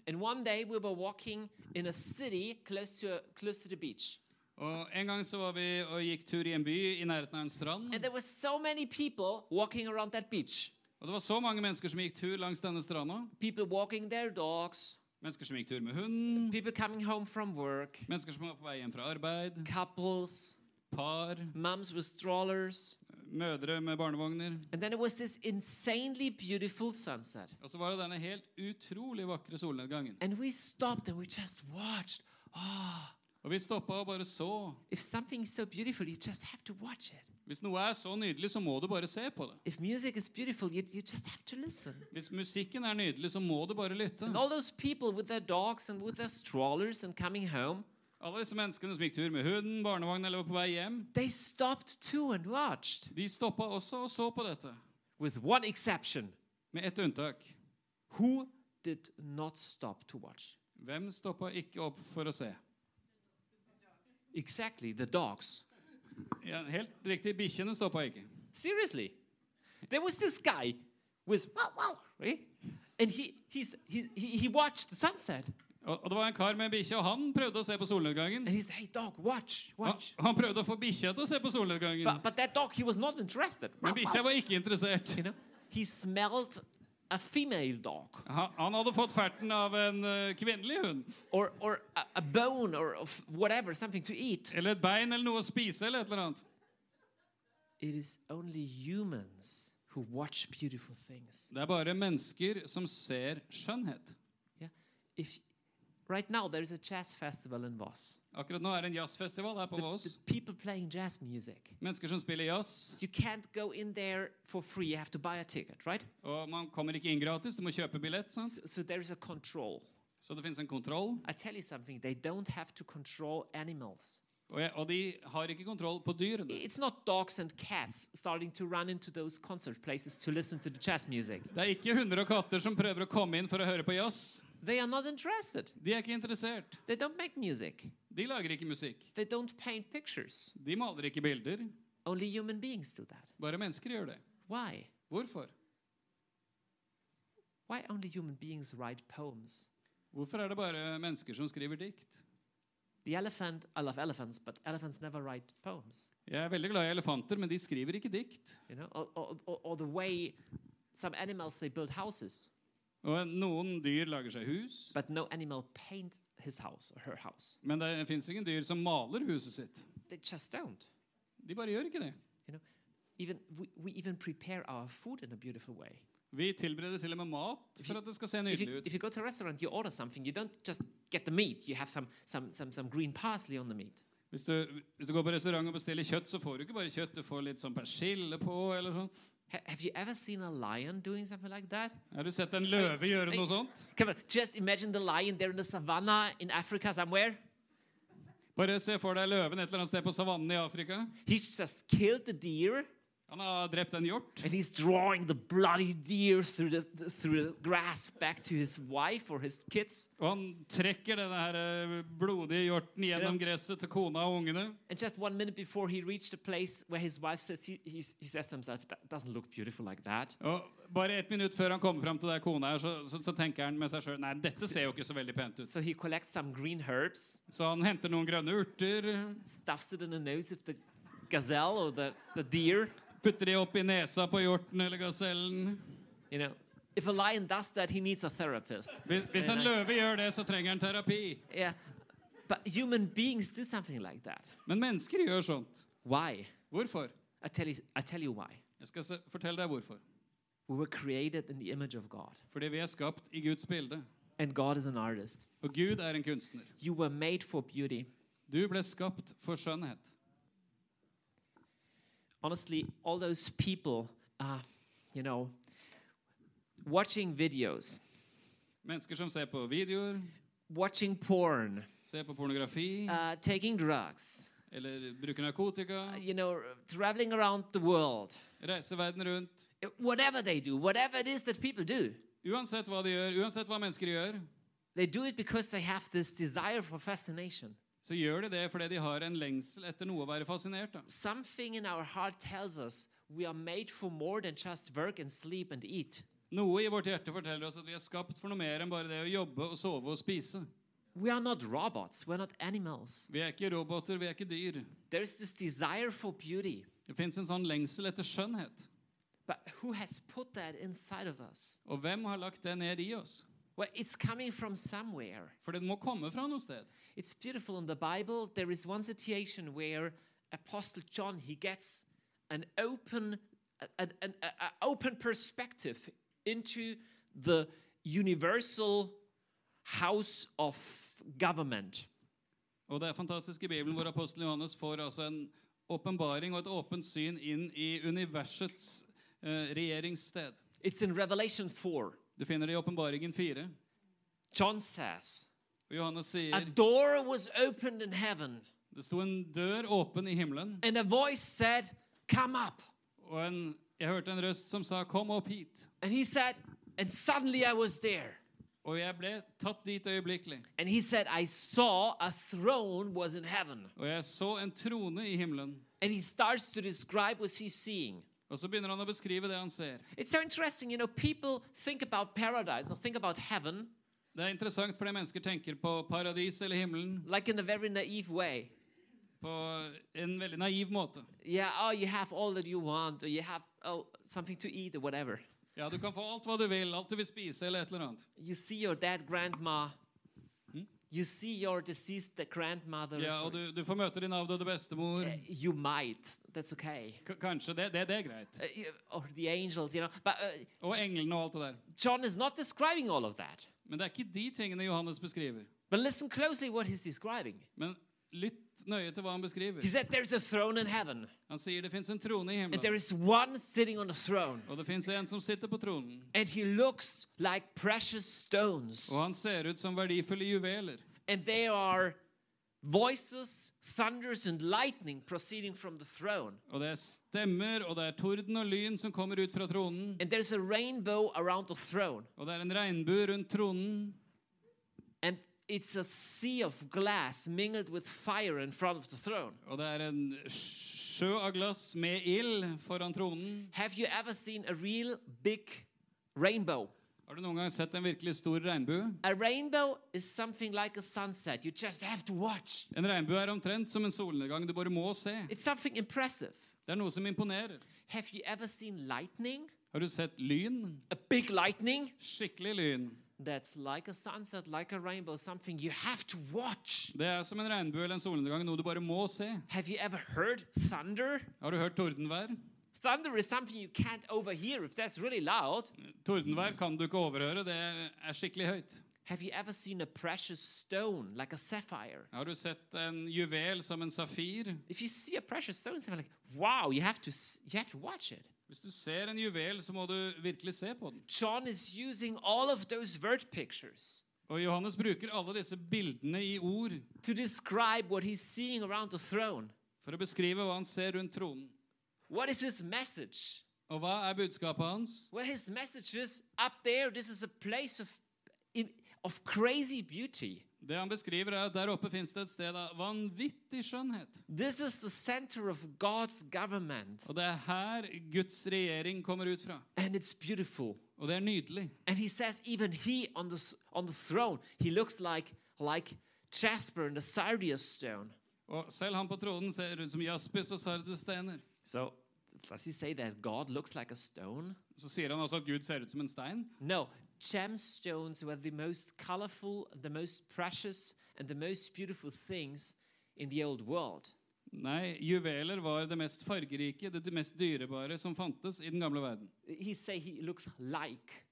And one day we were walking in a city close to, close to the beach. Og En gang så var vi og gikk tur i en by i nærheten av en strand. And there were so many people walking around that beach. Og det var så mange mennesker som gikk tur langs denne stranda. People walking their dogs, Mennesker som gikk tur med hund, people coming home from work, mennesker som var på vei hjem fra arbeid, couples, par, moms with strollers. mødre med barnevogner. And then it was this insanely beautiful sunset. Og så var det denne helt utrolig vakre solnedgangen. And we stopped and we just watched. Oh, Og vi stoppa og bare så. if something is so beautiful, you just have to watch it. Hvis noe er så nydelig, så må du bare se på det. If music is beautiful, you, you just have to listen. Hvis musikken er nydelig, så må du bare lytte. And all those people with their dogs and with their strollers and coming home, Alle disse menneskene som gikk tur med hunden, barnevogn eller var på vei hjem, they stopped too and watched. de stoppa også og så på dette. With one exception. Med ett unntak. Who did not stop to watch? Hvem stoppa ikke opp for å se? Exactly, the dogs. Ja, helt riktig, bikkjene stoppa ikke. Seriously. There was this guy with wow, wow, right? And he, he's, he's, he, he watched the sunset. Og, og det var en kar med bikkje, og han prøvde å se på solnedgangen. And he said, hey, dog, watch, Han, watch. han prøvde å få bikkja til å se på solnedgangen, But, but that dog, he was not interested. men bikkja var ikke interessert. You know, he smelled a female dog Han, han hadde fått ferten av en eh, kvinnelig hund. or, or a, a bone or whatever, something to eat. Eller et bein eller noe å spise eller et eller annet. It is only humans who watch beautiful things. Det er bare mennesker som ser skjønnhet. Yeah. If right now there is a jazz festival in Voss. Akkurat nå er det en jazzfestival her på The, Voss. the people playing jazz music. Mennesker som spiller jazz. You can't go in there for free. You have to buy a ticket, right? Og man kommer ikke inn gratis, du må kjøpe billett. sant? So, so there is a control. Så det finnes en kontroll. I tell you something, they don't have to control animals. Og, de har ikke kontroll på dyrene. Det er ikke hunder og katter som prøver å komme inn for å høre på jazz. They are not interested. De er ikke interessert. They don't make music. De lager ikke musikk. They don't paint pictures. De maler ikke bilder. Only human beings do that. Bare mennesker gjør det. Why? Hvorfor? Why only human beings write poems? Hvorfor er det bare mennesker som skriver dikt? The elephant, I love elephants, but elephants never write poems. Jeg er veldig glad i elefanter, men de skriver ikke dikt. You know, or, or, or, or the way some animals they build houses, Og noen dyr lager seg hus, but no animal paint his house or her house. men det fins ingen dyr som maler huset sitt. They just don't. De bare gjør ikke det. You know, even we, we even prepare our food in a beautiful way. Vi tilbereder til og med mat for at det skal se nydelig ut. if you go to a restaurant, you order something. You don't just get the meat. You have some some some some green parsley on the meat. Hvis du, hvis du går på restaurant og bestiller kjøtt, så får du ikke bare kjøtt, du får litt sånn persille på. eller sånn. Ha- have you ever seen a lion doing something like that? Har du sett en løve gjøre noe sånt? Come on, just imagine the lion there in the savannah in Africa somewhere. Bare se for deg løven et eller annet sted på savannen i Afrika. He's just killed the deer Han har drept en hjort, and he's drawing the bloody deer through the, through the grass back to his wife or his kids. og han trekker denne her eh, blodige hjorten gjennom gresset til kona og ungene. And just one minute before he reached a place where his wife says he, he's, he says to himself, "That doesn't look beautiful like that." Og bare ett minutt før han kommer fram til der kona er, så, så, så tenker han med seg sjøl Nei, dette ser jo ikke så veldig pent ut. So he collects some green herbs, Så han henter noen grønne urter, stuffs it in the nose of the gazelle or the, the deer. Putter de opp i nesa på hjorten eller gasellen. You know, if a lion does that, he needs a therapist. Hvis, hvis en løve gjør det, så trenger han terapi. Yeah, but human beings do something like that. Men mennesker gjør sånt. Why? Hvorfor? I tell you, I tell you why. Jeg skal se, fortelle deg hvorfor. We were created in the image of God, Fordi vi er skapt i Guds bilde. and God is an artist. Og Gud er en kunstner. You were made for beauty. Du ble skapt for skjønnhet. Honestly, all those people, uh, you know, watching videos, Mennesker som ser på videoer, watching porn, ser på pornografi uh, taking drugs, eller bruker narkotika, uh, you know, traveling around the world, reiser verden rundt. Uh, whatever they do, whatever it is that people do, Uansett hva de gjør, uansett hva mennesker gjør, they do it because they have this desire for fascination. Så gjør de det fordi de har en lengsel etter noe å være fascinert av. Something in our heart tells us we are made for more than just work and sleep and eat. Noe i vårt hjerte forteller oss at vi er skapt for noe mer enn bare det å jobbe og sove og spise. We are not robots, we're not animals. Vi er ikke roboter, vi er ikke dyr. There is this desire for beauty. Det fins en sånn lengsel etter skjønnhet. But who has put that inside of us? Og hvem har lagt det ned i oss? Well, it's coming from somewhere. For det må komme fra noe sted. It's beautiful in the Bible. There is one situation where Apostle John he gets an open, an, an, a- a open perspective into the universal house of government. Og det er fantastisk i Bibelen hvor apostelen Johannes får altså en åpenbaring og et åpent syn inn i universets eh, regjeringssted. It's in Revelation 4. Du finner det i åpenbaringen 4. John says, Og Johannes A door was opened in heaven, det sto en dør åpen i himmelen, and a voice said, Come up. og en, jeg hørte en røst som sa 'Kom opp hit'. And he said, And suddenly I was there. Og jeg ble tatt dit øyeblikkelig. And he said, I saw a throne was in heaven. Og jeg så en trone i himmelen. And he starts to describe what he's seeing. Og så begynner han å beskrive det han ser. It's so interesting, you know, people think about paradise or think about heaven Det er interessant fordi mennesker tenker på paradis eller himmelen like in a very naive way. på en veldig naiv måte. Yeah, oh, you have all that you want, or you have oh, something to eat, or whatever. Ja, du kan få alt hva du vil, alt du vil spise eller et eller annet. You see your dead grandma. You see your deceased grandmother. Ja, og du, du får møte din avdøde bestemor. Uh, you might. That's okay. K kanskje, det, det, det er greit. Uh, or the angels, you know. But uh, Og englene og alt det der. John is not describing all of that. Men det er ikke de tingene Johannes beskriver. But listen closely what he's describing. Men lytt nøye til hva han beskriver. He said there's a throne in heaven, Han sier det fins en trone i and there is one sitting on the throne, og det fins en som sitter på tronen. and he looks like precious stones. Og han ser ut som verdifulle juveler. And there are voices, thunders, and lightning proceeding from the throne. Og det er stemmer, og det er torden og lyn som kommer ut fra tronen. And there's a rainbow around the throne. Og det er en regnbue rundt tronen. And it's a sea of glass mingled with fire in front of the throne. Og det er en sjø av glass med ild foran tronen. Have you ever seen a real big rainbow? Har du noen gang sett en virkelig stor regnbue? Like. En regnbue er omtrent som en solnedgang du bare må se. Det er noe som imponerer. Har du sett lyn? Skikkelig lyn. That's like a sunset, like a rainbow, something you have to watch. Det er som en regnbue eller en solnedgang, noe du bare må se. Have you ever heard thunder? Har du hørt tordenvær? Thunder is something you can't overhear if that's really loud. Tordenvær kan du ikke overhøre, det er skikkelig høyt. Have you ever seen a precious stone like a sapphire? Har du sett en juvel som en safir? If you see a precious stone, it's like, wow, you have to you have to watch it. Hvis du ser en juvel, så må du virkelig se på den. John is using all of those word pictures Og Johannes bruker alle disse bildene i ord to describe what he's seeing around the throne. for å beskrive hva han ser rundt tronen. What is his message? Og hva er budskapet hans? Well, his message is up there. This is a place of of crazy beauty. Det han beskriver, er at der oppe fins det et sted av vanvittig skjønnhet. This is the center of God's government, Og det er her Guds regjering kommer ut fra. and it's beautiful. Og det er nydelig. And he says, even he on the on the throne, he looks like like jasper and the sardius stone. Og selv han på tronen ser ut som jaspis og sardesteiner. So does he say that God looks like a stone? Så sier han også at Gud ser ut som en stein. No, gemstones were the most colorful, the most precious, and the most beautiful things in the old world. Nei, juveler var det mest fargerike, det mest dyrebare som fantes i den gamle verden. He say he looks like.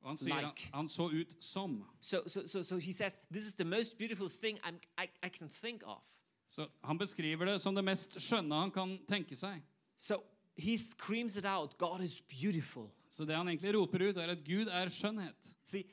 Og han sier han, Like. han så ut som. So, so, so, so he says, this is the most beautiful thing I'm, I, I can think of. Så han beskriver det som det mest skjønne han kan tenke seg. So he screams it out God is beautiful. Så det han egentlig roper ut, er at Gud er skjønnhet. See,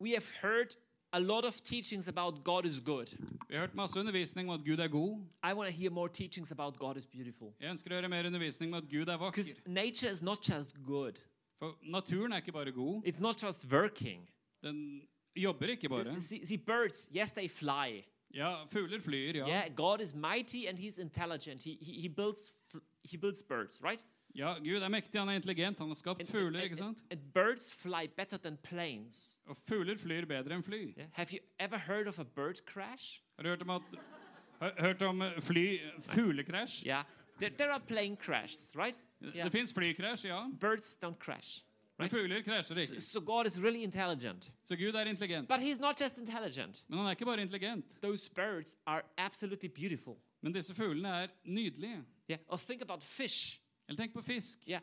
we have heard a lot of teachings about God is good. Vi har hørt masse undervisning om at Gud er god. I want to hear more teachings about God is beautiful. Jeg ønsker å høre mer undervisning om at Gud er Because vakker. nature is not just good, For naturen er ikke bare god, it's not just working. den jobber ikke bare. See, see, birds, yes, they fly. Ja, fugler flyr, ja. Yeah, God is mighty and he's intelligent. He, he, he, builds, f- he builds birds, right? Ja, Gud er mektig, han er intelligent, han har skapt And, fugler, and- ikke sant? and birds fly better than planes. Og fugler flyr bedre enn fly. Yeah? Have you ever heard of a bird crash? Har du hørt om, at, hørt om eh, fly, fuglekrasj? Yeah, there, there are plane crashes, right? Yeah. Det fins flykrasj, ja. Birds don't crash. Men fugler krasjer So, ikke. so God is really intelligent. Så Gud er intelligent. But he's not just intelligent. Men han er ikke bare intelligent. Those birds are absolutely beautiful. Men disse fuglene er nydelige. Yeah. Or think about fish. Eller tenk på fisk. Yeah.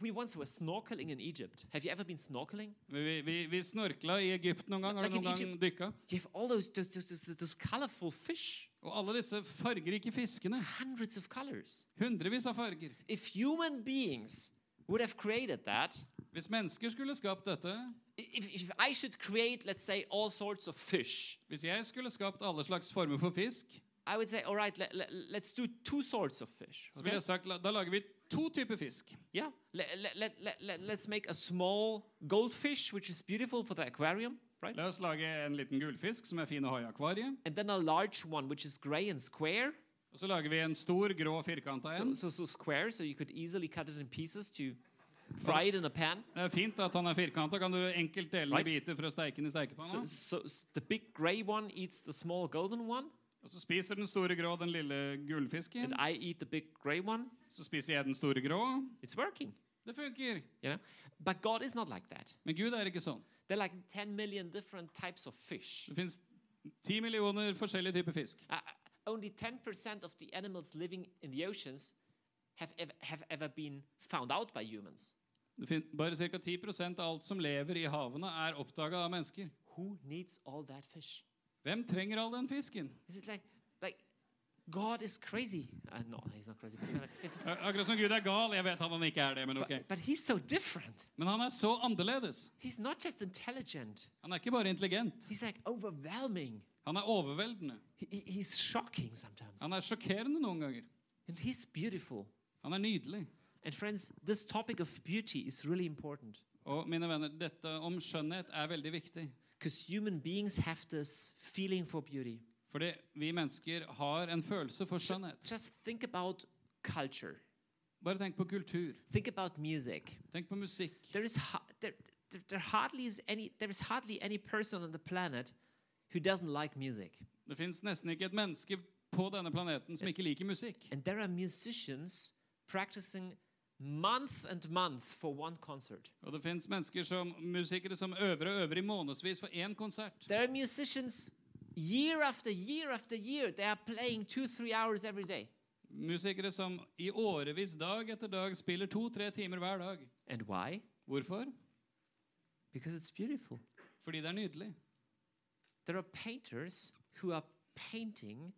We once were snorkeling in Egypt. Have you ever been snorkeling? Vi, vi, vi snorkla i Egypt noen gang. Har Like du noen gang dykka? You have all those those, those, those, those colorful fish. Og alle disse fargerike fiskene. hundreds of colors. Hundrevis av farger. If human beings would have created that, Hvis mennesker skulle skapt dette, if, if I should create, let's say, all sorts of fish, hvis jeg skulle skapt alle slags former for fisk, I would say, all right, let, let, let's do two sorts of fish. så ville okay? jeg sagt da lager vi to typer fisk. Yeah, let, let, let, let, let, let's make a small goldfish, which is beautiful for the aquarium, right? La oss lage en liten gullfisk som er fin å ha i akvariet. And then a large one, which is gray and square. Og så lager vi en stor, grå firkanta So, en. so, so square, so you could easily cut it in pieces to fry it in a pan. Det er fint at han er firkanta. Kan du enkelt dele den i Right. biter for å steike den i So, stekepanna? so s- the big gray one eats the small golden one, Og så spiser den store grå den lille gullfisken. and I eat the big gray one. Så spiser jeg den store grå. It's working, Det funker. you know. But God is not like that. Men Gud er ikke sånn. There are like 10 million different types of fish. Det fins ti millioner forskjellige typer fisk. Uh, uh, only 10% of the animals living in the oceans have ever, have ever been found out by humans. Det bare ca. 10% av alt som lever i havene, er oppdaga av mennesker. Who needs all that fish? Hvem trenger all den fisken? Like, like God is crazy? Uh, no, he's not crazy. Akkurat som Gud er gal. Jeg vet han ikke er det, men ok. but, but he's so different. Men han er så annerledes. He's not just intelligent. Han er ikke bare intelligent. He's like overwhelming. Han er overveldende. He- he's shocking sometimes. Han er sjokkerende noen ganger. And he's beautiful. Han er nydelig. And friends, this topic of beauty is really important Og mine venner, dette om skjønnhet er veldig viktig. Because human beings have this feeling for beauty. Fordi vi mennesker har en følelse for skjønnhet. Just think about culture. Bare tenk på kultur. Think about music. Tenk på musikk. There is there, there, hardly is any there is hardly any person on the planet who doesn't like music. Det fins nesten ikke et menneske på denne planeten som ikke liker musikk. And there are musicians practicing month and month for one concert. Og det fins mennesker som musikere som øver og øver i månedsvis for én konsert. There are musicians year after year after year they are playing 2-3 hours every day. Musikere som i årevis, dag etter dag, spiller to-tre timer hver dag. And why? Hvorfor? Because it's beautiful. Fordi det er nydelig. There are painters who are painting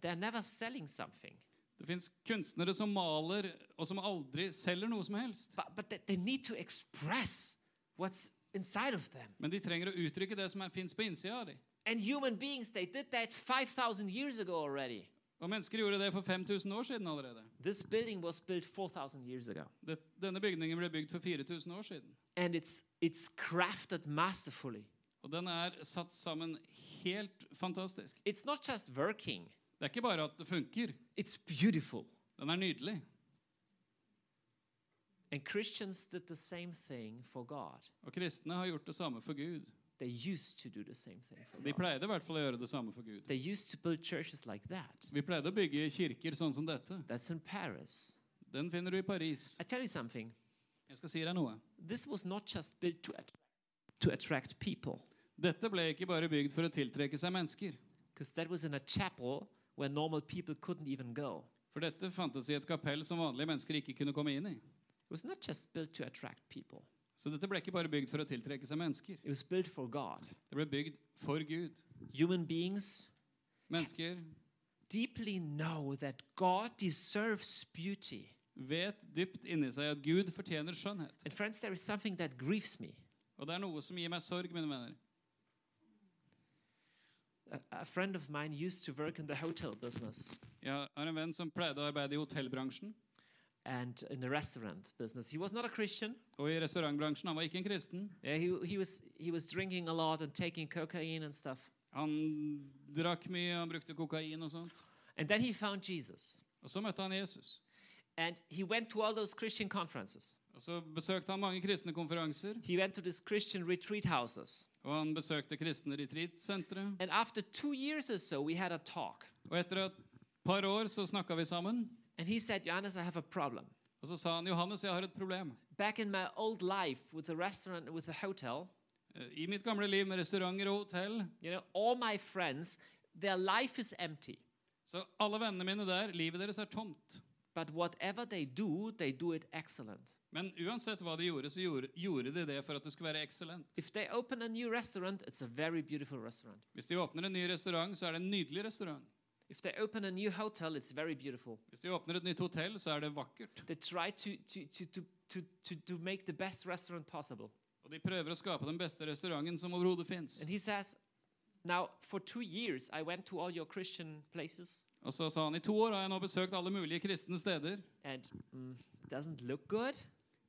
they're never selling something. Det fins kunstnere som maler, og som aldri selger noe som helst. But, but they, they need to express what's inside of them. Men de trenger å uttrykke det som fins på innsida av dem. And human beings, they did that 5,000 years ago already. Og mennesker gjorde det for 5000 år siden allerede. This building was built 4,000 years ago. Det, denne bygningen ble bygd for 4000 år siden. And it's, it's crafted masterfully. Og den er satt sammen helt fantastisk. It's not just working, Det er ikke bare at det funker. it's beautiful. Den er nydelig. And Christians did the same thing for God. Og kristne har gjort det samme for Gud. They used to do the same thing for De pleide i hvert fall å gjøre det samme for Gud. They used to build churches like that. Vi pleide å bygge kirker sånn som dette. That's in Paris. Den finner du i Paris. I tell you something. Jeg skal si deg noe. This was not just built to attract, to attract people, Dette ble ikke bare bygd for å tiltrekke seg mennesker. because that was in a chapel where normal people couldn't even go. For dette fantes i et kapell som vanlige mennesker ikke kunne komme inn i. It was not just built to attract people, Så dette ble ikke bare bygd for å tiltrekke seg mennesker. it was built for God. Det ble bygd for Gud. Human beings Mennesker deeply know that God deserves beauty. vet dypt inni seg at Gud fortjener skjønnhet. And friends, there is something that grieves me. Og det er noe som gir meg sorg, mine venner. A, friend of mine used to work in the hotel business har en venn som pleide å arbeide i hotellbransjen and in the restaurant business. He was not a Christian. og i restaurantbransjen. Han var ikke en kristen. Yeah, he, he, was, he was drinking a lot and taking cocaine and stuff. Han drakk mye, han brukte kokain og sånt. And then he found Jesus. Og så møtte han Jesus. And he went to all those Christian conferences. Og så besøkte han mange kristne konferanser, He went to these Christian retreat houses. og han besøkte kristne retreatsentre. And after two years or so, we had a talk. Og etter et par år så snakka vi sammen, And he said, Johannes, I have a problem. og så sa han Johannes, jeg har et problem. Back in my old life with the restaurant with the hotel, Eh, I mitt gamle liv med restauranter og hotell, you know, all my friends, their life is empty. så alle vennene mine der, livet deres er tomt. But whatever they do, they do it excellent. Men uansett hva de gjorde, så gjorde, gjorde de det for at det skulle være excellent. If they open a new restaurant, it's a very beautiful restaurant. Hvis de åpner en ny restaurant, så er det en nydelig restaurant. If they open a new hotel, it's very beautiful. Hvis de åpner et nytt hotell, så er det vakkert. They try to, to, to, to, to, to, make the best restaurant possible. Og de prøver å skape den beste restauranten som overhodet fins. And he says, Now, for two years, I went to all your Christian places, Og så sa han i to år har jeg nå besøkt alle mulige kristne steder. and mm, doesn't look good.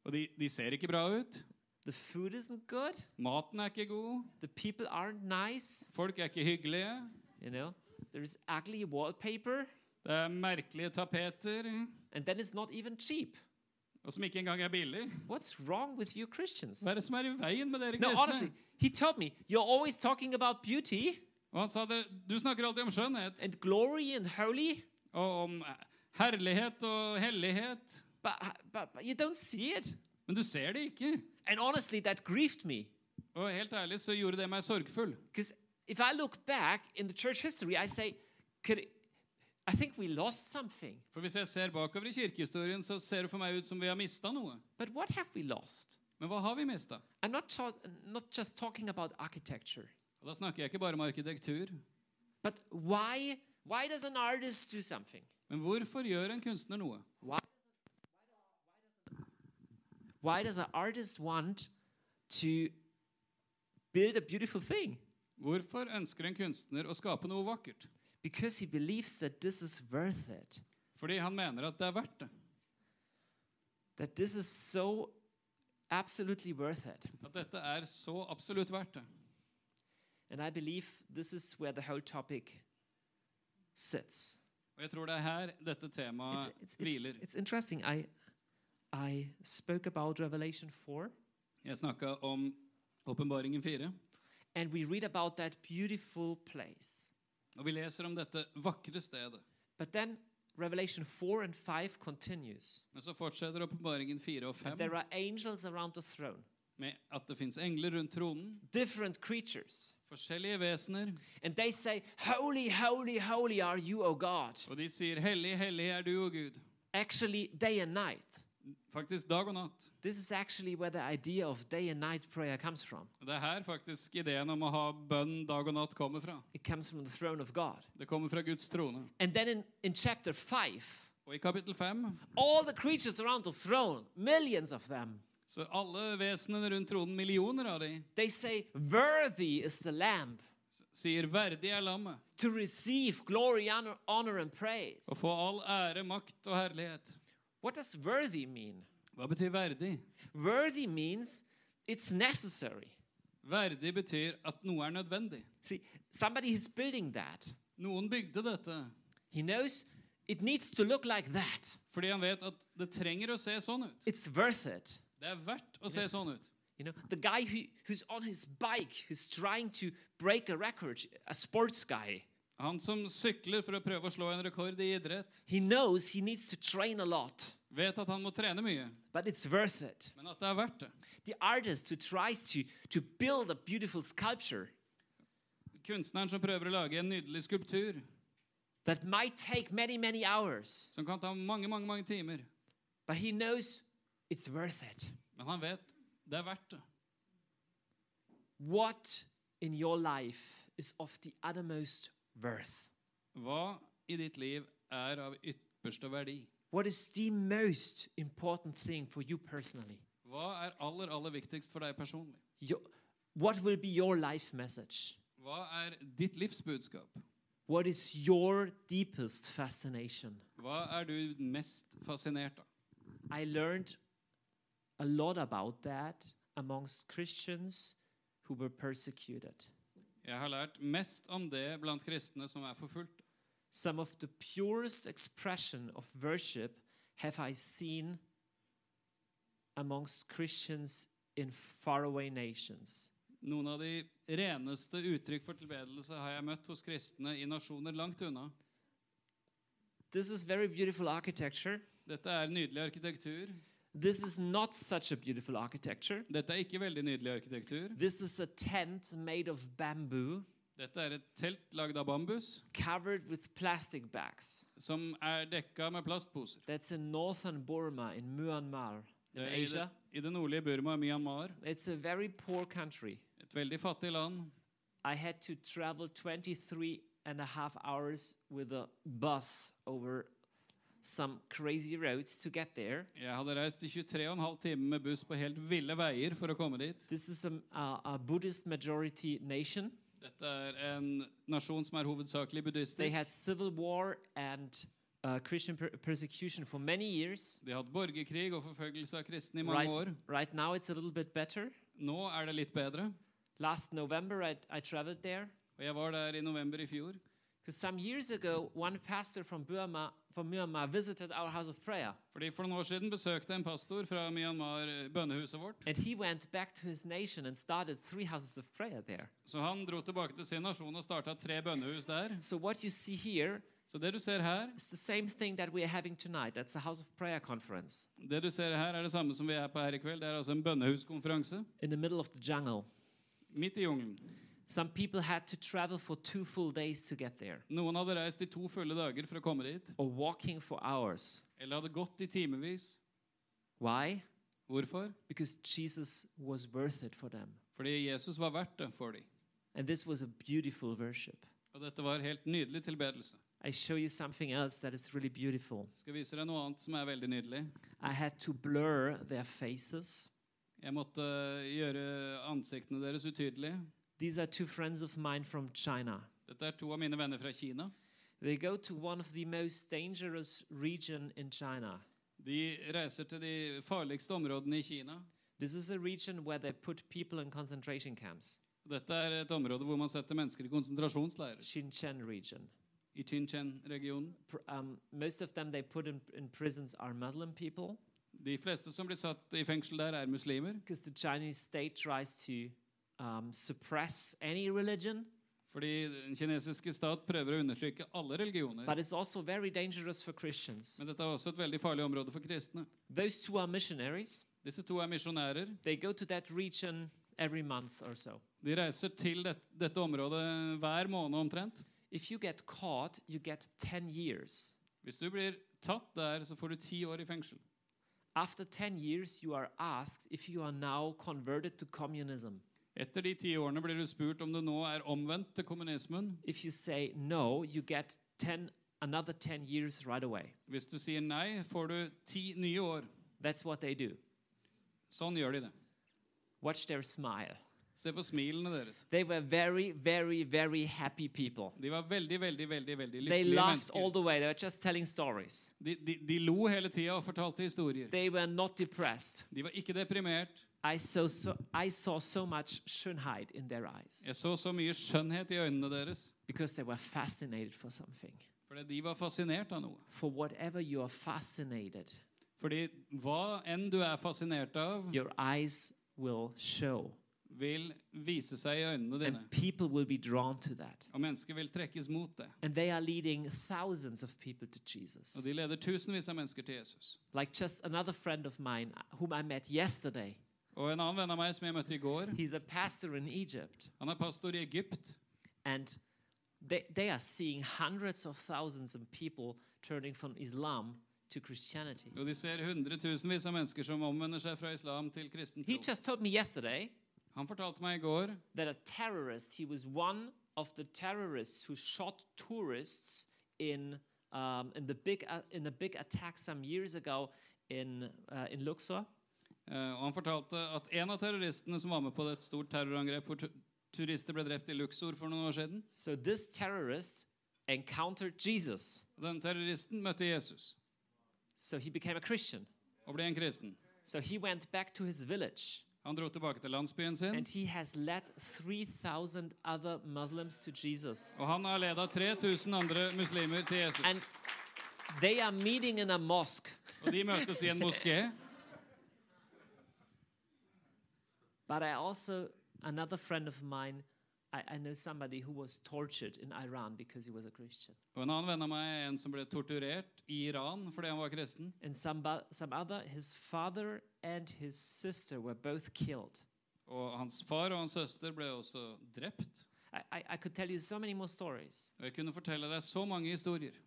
Og de, de ser ikke bra ut. The food isn't good. Maten er ikke god. The people aren't nice. Folk er ikke hyggelige. You know, there is ugly wallpaper, Det er merkelige tapeter. and then it's not even cheap. Og som ikke engang er billig. What's wrong with you Christians? Hva er det som er i veien med dere kristne? No, honestly, he told me, You're always talking about beauty Og han sa det, du snakker alltid om skjønnhet and glory and holy, og om herlighet og hellighet. but, but, but you don't see it. Men du ser det ikke. And honestly, that grieved me. Og helt ærlig så gjorde det meg sorgfull. If I look back in the church history, I say, could it, I think we lost something. For hvis jeg ser bakover i kirkehistorien, så ser det for meg ut som vi har mista noe. But what have we lost? Men hva har vi mista? I'm not, not just talking about architecture, Og da snakker jeg ikke bare om arkitektur. but why, why does an artist do something? Men hvorfor gjør en kunstner noe? Why, why does an artist want to build a beautiful thing? Hvorfor ønsker en kunstner å skape noe vakkert? Because he believes that this is worth it, Fordi han mener at det er verdt det. that this is so absolutely worth it. At dette er så absolutt verdt det. And I believe this is where the whole topic sits. Og jeg tror det er her dette It's, temaet it's, it's, hviler. it's interesting. I, I spoke about Revelation 4, Jeg snakka om Åpenbaringen 4, and we read about that beautiful place. og vi leser om dette vakre stedet. But then Revelation 4 and 5 continues. Men så fortsetter Åpenbaringen 4 og 5 There are angels around the throne, med at det fins engler rundt tronen, different creatures, forskjellige vesener, and they say, Holy, holy, holy are you, O God. og de sier 'Hellig, hellig er du, o Gud'. Actually, day and night. Faktisk dag og natt. This is actually where the idea of day and night prayer comes from. Det er her faktisk ideen om å ha bønn dag og natt kommer fra. It comes from the throne of God. Det kommer fra Guds trone. And then in, in chapter 5, Og i kapittel 5 all the creatures around the throne, millions of them, så alle vesenene rundt tronen, millioner av de, they say, Worthy is the Lamb sier 'verdig er lammet', to receive glory, honor, honor and praise. og få all ære, makt og herlighet. What does worthy mean? Hva betyr verdig? Worthy means it's necessary. Verdig betyr at noe er nødvendig. See, somebody is building that. Noen bygde dette He knows it needs to look like that. fordi han vet at det trenger å se sånn ut. It's worth it. Det er verdt å se sånn ut. You know, the guy who, who's on his bike, who's trying to break a record, a sports guy, Han som sykler for å prøve å slå en rekord i idrett, he knows he needs to train a lot, vet at han må trene mye, but it's worth it. men at det er verdt det. The artist who tries to, to build a beautiful sculpture Kunstneren som prøver å lage en nydelig skulptur, that might take many, many hours, som kan ta mange, mange, mange timer, but he knows it's worth it. men han vet det er verdt det. What in your life is of the uttermost worth? Hva i ditt liv er av ypperste verdi? What is the most important thing for you personally? Hva er aller, aller viktigst for deg personlig? Your, what will be your life message? Hva er ditt livsbudskap? What is your deepest fascination? Hva er du mest fascinert av? I learned a lot about that amongst Christians who were persecuted. Jeg har lært mest om det blant kristne som er forfulgt. Some of the purest expression of worship have I seen amongst Christians in faraway nations. Noen av de reneste uttrykk for tilbedelse har jeg møtt hos kristne i nasjoner langt unna. This is very beautiful architecture. Dette er nydelig arkitektur. This is not such a beautiful architecture. Dette er ikke veldig nydelig arkitektur. This is a tent made of bamboo Dette er et telt lagd av bambus covered with plastic bags. som er dekka med plastposer. That's in northern Burma, in Myanmar, in Det er i, det, Asia. I det nordlige Burma, Myanmar, It's a very poor country. et veldig fattig land. I had to travel 23 and a half hours with a bus over some crazy roads to get there. Jeg hadde reist i 23,5 timer med buss på helt ville veier for å komme dit. This is a, a, a Buddhist majority nation. Dette er en nasjon som er hovedsakelig They buddhistisk. had civil war and uh, Christian per- persecution for many years. De hadde borgerkrig og forfølgelse av kristne i mange Right, år. right now, it's a little bit better. Nå er det litt bedre. Last November, I, I traveled there Og jeg var der i november i fjor. Because some years ago, one pastor from Burma, from Myanmar, visited our house of prayer, Fordi For noen år siden besøkte en pastor fra Myanmar eh, bønnehuset vårt. and he went back to his nation and started three houses of prayer there. Så han dro tilbake til sin nasjon og starta tre bønnehus der. So what you see here Så det du ser her, is the same thing that we are having tonight. That's a house of prayer conference det du ser her er det samme som vi er på her i kveld. Det er altså en bønnehuskonferanse in the middle of the jungle. midt i jungelen. Some people had to travel for two full days to get there, Noen hadde reist i to fulle dager for å komme dit. or walking for hours. Eller hadde gått i timevis. Why? Hvorfor? Because Jesus was worth it for them. Fordi Jesus var verdt det for dem. And this was a beautiful worship. Og dette var helt nydelig tilbedelse. I show you something else that is really beautiful. Skal vise deg noe annet som er veldig nydelig. I had to blur their faces. Jeg måtte gjøre ansiktene deres utydelige. These are two friends of mine from China. Dette er to av mine venner fra Kina. They go to one of the most dangerous region in China. De reiser til de farligste områdene i Kina. This is a region where they put people in concentration camps. Dette er et område hvor man setter mennesker i konsentrasjonsleirer. Xinjiang region. I Xinjiang-regionen. Um, most of them they put in, in prisons are Muslim people De fleste som blir satt i fengsel der, er muslimer. because the Chinese state tries to um, suppress any religion. Fordi den kinesiske stat prøver å undertrykke alle religioner. But it's also very dangerous for Christians. Men dette er også et veldig farlig område for kristne. Those two are missionaries. Disse to er misjonærer. They go to that region every month or so. De reiser til det, dette området hver måned omtrent. If you get caught, you get 10 years. Hvis du blir tatt der, så får du ti år i fengsel. After 10 years, you are asked if you are now converted to communism. Etter de ti årene blir du spurt om du nå er omvendt til kommunismen. If you say no, you get 10, another 10 years right away. Hvis du sier nei, får du ti nye år. That's what they do. Sånn gjør de det. Watch their smile. Se på smilene deres. They were very, very, very happy people. De var veldig, veldig, veldig, veldig They lykkelige laughed all mennesker. the way. They were just telling stories. De, de, de lo hele tida og fortalte historier. They were not depressed. De var ikke deprimert. I saw so, I saw so much Schönheit in their eyes Jeg så så mye skjønnhet i øynene deres. because they were fascinated for something. Fordi de var fascinert av noe. For whatever you are fascinated, Fordi hva enn du er fascinert av, your eyes will show, vil vise seg i øynene dine. and people will be drawn to that. Og mennesker vil trekkes mot det. And they are leading thousands of people to Jesus. Og de leder tusenvis av mennesker til Jesus. Like just another friend of mine whom I met yesterday. Og en annen venn av meg som jeg møtte i går, He's a pastor in Egypt. han er pastor i Egypt. And they, they are seeing hundreds of thousands of people turning from Islam to Christianity. Og de ser hundretusenvis av mennesker som omvender seg fra islam til kristen He tro. just told me yesterday Han fortalte meg i går that a terrorist, he was one of the terrorists who shot tourists in, um, in, the big, uh, in a big attack some years ago in, uh, in Luxor. Eh, og han fortalte at en av terroristene som var med på et stort terrorangrep hvor turister ble drept i Luxor for noen år siden So this terrorist encountered Jesus. Den terroristen møtte Jesus So he became a Christian. og ble en kristen. So he went back to his village Han dro tilbake til landsbyen sin, and he has led 3,000 other Muslims to Jesus. og han har ledet 3000 andre muslimer til Jesus. And they are meeting in a mosque. Og de møtes i en moské. But I also, another friend of mine, I, I know somebody who was tortured in Iran because he was a Christian. Og en annen venn av meg er en som ble torturert i Iran fordi han var kristen. And some, bu- some other, his father and his sister were both killed. Og hans far og hans søster ble også drept. I, I, I could tell you so many more stories. Og jeg kunne fortelle deg så mange historier.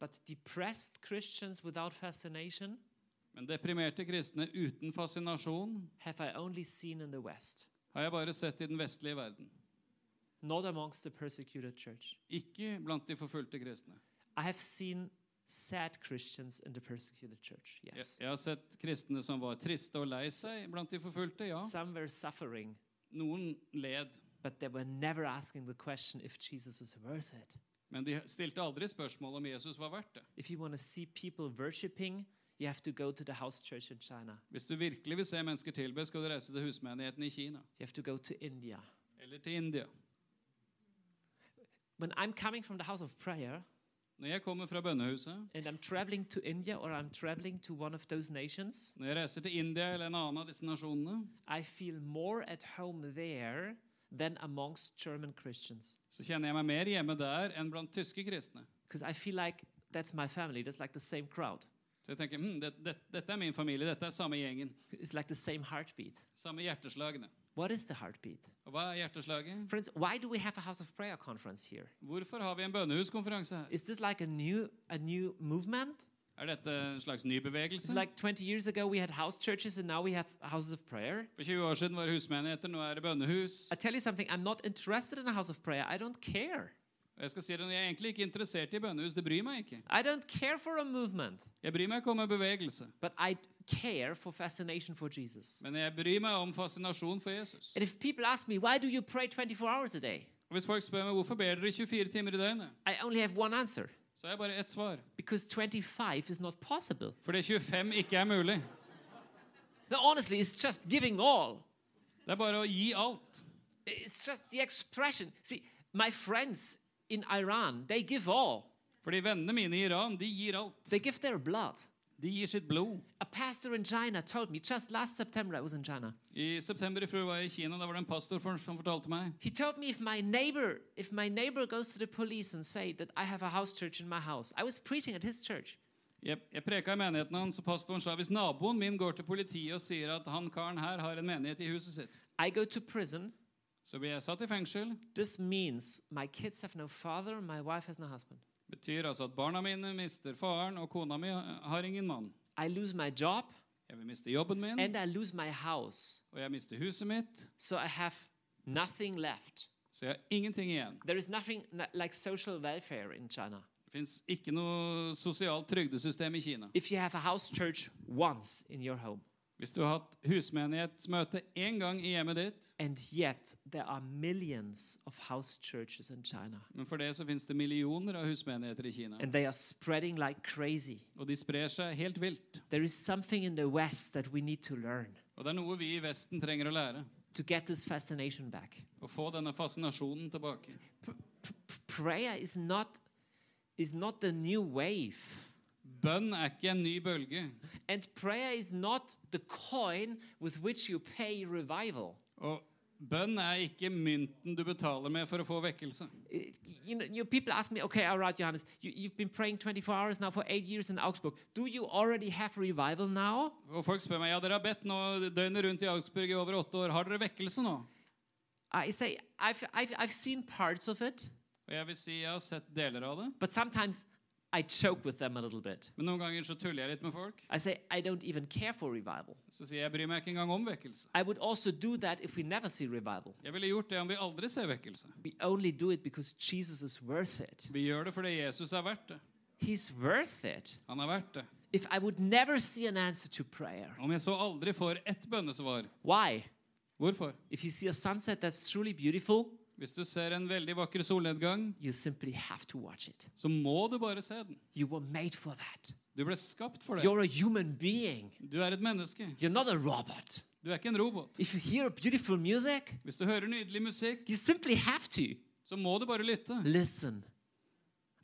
But depressed Christians without fascination Men deprimerte kristne uten fascinasjon have I only seen in the West. har jeg bare sett i den vestlige verden. not amongst the persecuted church. Ikke blant de forfulgte kristne. I have seen sad Christians in the persecuted church. Jeg, jeg har sett kristne som var triste og lei seg blant de forfulgte, ja. Some were suffering, Noen led. but they were never asking the question if Jesus is worth it. Men de stilte aldri spørsmål om Jesus var verdt det. If you want to see people worshiping, you have to go to the house church in China. Hvis du virkelig vil se mennesker tilbe, skal du reise til husmenigheten i Kina. You have to go to India. Eller til India. When I'm coming from the house of prayer Når jeg kommer fra bønnehuset, and I'm traveling to India or I'm traveling to one of those nations, når jeg reiser til India eller en annen av disse nasjonene, I feel more at home there than amongst German Christians. så kjenner jeg meg mer hjemme der enn blant tyske kristne. Because I feel like that's my family. That's like the same crowd. Så jeg tenker, hm, det, det, dette er min familie, dette er samme gjengen. It's like the same heartbeat. Samme hjerteslagene. What is the heartbeat? Og hva er hjerteslaget? Friends, why do we have a house of prayer conference here? Hvorfor har vi en bønnehuskonferanse her? Is this like a new a new movement? Er dette en slags ny It's bevegelse? like 20 years ago we had house churches and now we have houses of prayer. For 20 år siden var det husmenigheter, nå er det bønnehus. I tell you something, I'm not interested in a house of prayer. I don't care. Jeg skal si det, jeg er egentlig ikke interessert i bønnehus, det bryr meg ikke. I don't care for a movement, Jeg bryr meg ikke om en bevegelse, but I care for fascination for Jesus. men jeg bryr meg om fascinasjon for Jesus. And if people ask me, why do you pray 24 hours a day? Og Hvis folk spør meg hvorfor ber dere 24 timer i døgnet, I only have one answer så har jeg bare ett svar. because 25 is not possible. Fordi 25 ikke er mulig. No, honestly, it's just giving all. Det er bare å gi alt. It's just the expression. See, my friends in Iran, they give all. Fordi vennene mine i Iran, de gir alt. They give their blood. De gir sitt blod. A pastor in China told me just last September I was in China. I september i fjor var jeg i Kina, da var det en pastor for, som fortalte meg He told me if my neighbor if my neighbor goes to the police and say that I have a house church in my house. I was preaching at his church. Jeg, jeg preka i menigheten hans, og pastoren sa hvis naboen min går til politiet og sier at han karen her har en menighet i huset sitt, I go to prison. Så blir jeg satt i fengsel. This means my kids have no father, my wife has no husband. betyr altså at barna mine mister faren, og kona mi har ingen mann. I lose my job Jeg vil miste jobben min, and I lose my house. og jeg mister huset mitt, So I have nothing left. så jeg har ingenting igjen. There is nothing like social welfare in China. Det fins ikke noe sosialt trygdesystem i Kina. If you have a house church once in your home, Hvis du har hatt husmenighetsmøte én gang i hjemmet ditt, and yet there are millions of house churches in China, men for det så fins det millioner av husmenigheter i Kina. and they are spreading like crazy. Og de sprer seg helt vilt. There is something in the West that we need to learn Og det er noe vi i Vesten trenger å lære. to get this fascination back. Å få denne fascinasjonen tilbake. P- prayer is not is not the new wave. Bønn er ikke en ny bølge. And prayer is not the coin with which you pay revival. Og bønn er ikke mynten du betaler med for å få vekkelse. Uh, You know, you, people ask me, okay, all right, Johannes, you, you've been praying 24 hours now for eight years in Augsburg. Do you already have revival now? Og folk spør meg ja, dere har bedt nå døgnet rundt i Augsburg i over åtte år. Har dere vekkelse nå? I say, I've, I've, I've seen parts of it, Og jeg vil si jeg har sett deler av det. but sometimes I choke with them a little bit. Men noen ganger så tuller jeg litt med folk. I say, I don't even care for revival. Så sier jeg jeg bryr meg ikke engang om vekkelse. I would also do that if we never see revival. Jeg ville gjort det om vi aldri ser vekkelse. We only do it because Jesus is worth it. Vi gjør det fordi Jesus er verdt det. He's worth it. Han er verdt det. If I would never see an answer to prayer, Om jeg så aldri får ett bønnesvar, why? hvorfor? If you see a sunset that's truly beautiful, Hvis du ser en veldig vakker solnedgang, you simply have to watch it. så må du bare se den. You were made for that. Du ble skapt for det. You're a human being. Du er et menneske. You're not a robot. Du er ikke en robot. If you hear beautiful music, Hvis du hører nydelig musikk, you simply have to så må du bare lytte. listen.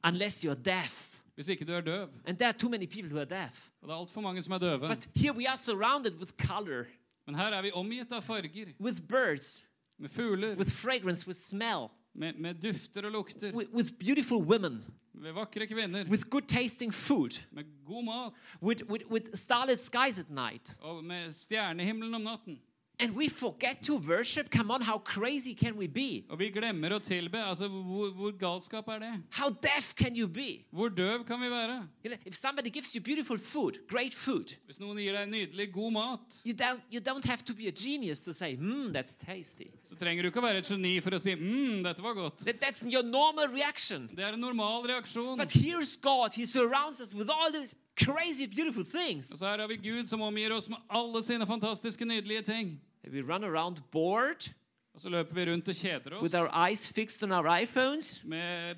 Unless you're deaf. Hvis ikke du er døv. And there are too many people who are deaf. Og det er altfor mange som er døve. But here we are surrounded with color, Men her er vi omgitt av farger. with birds, Med fugler. with fragrance, with smell, Med, med dufter og lukter. with, with beautiful women, Med vakre kvinner. with good tasting food, Med god mat. with, with, with starlit skies at night. Og med stjernehimmelen om natten. And we forget to worship. Come on, how crazy can we be? Og vi glemmer å tilbe. Altså, hvor, hvor galskap er det? How deaf can you be? Hvor døv kan vi være? You know, if somebody gives you beautiful food, great food, Hvis noen gir deg nydelig, god mat, you don't, you don't have to be a genius to say, hmm, that's tasty. så trenger du ikke å være et geni for å si mm, dette var godt. That, that's your normal reaction. Det er en normal reaksjon. But here's God. He surrounds us with all these crazy, beautiful things. Og så her har vi Gud som omgir oss med alle sine fantastiske, nydelige ting. We run around bored Og så løper vi rundt og kjeder oss with our eyes fixed on our iPhones med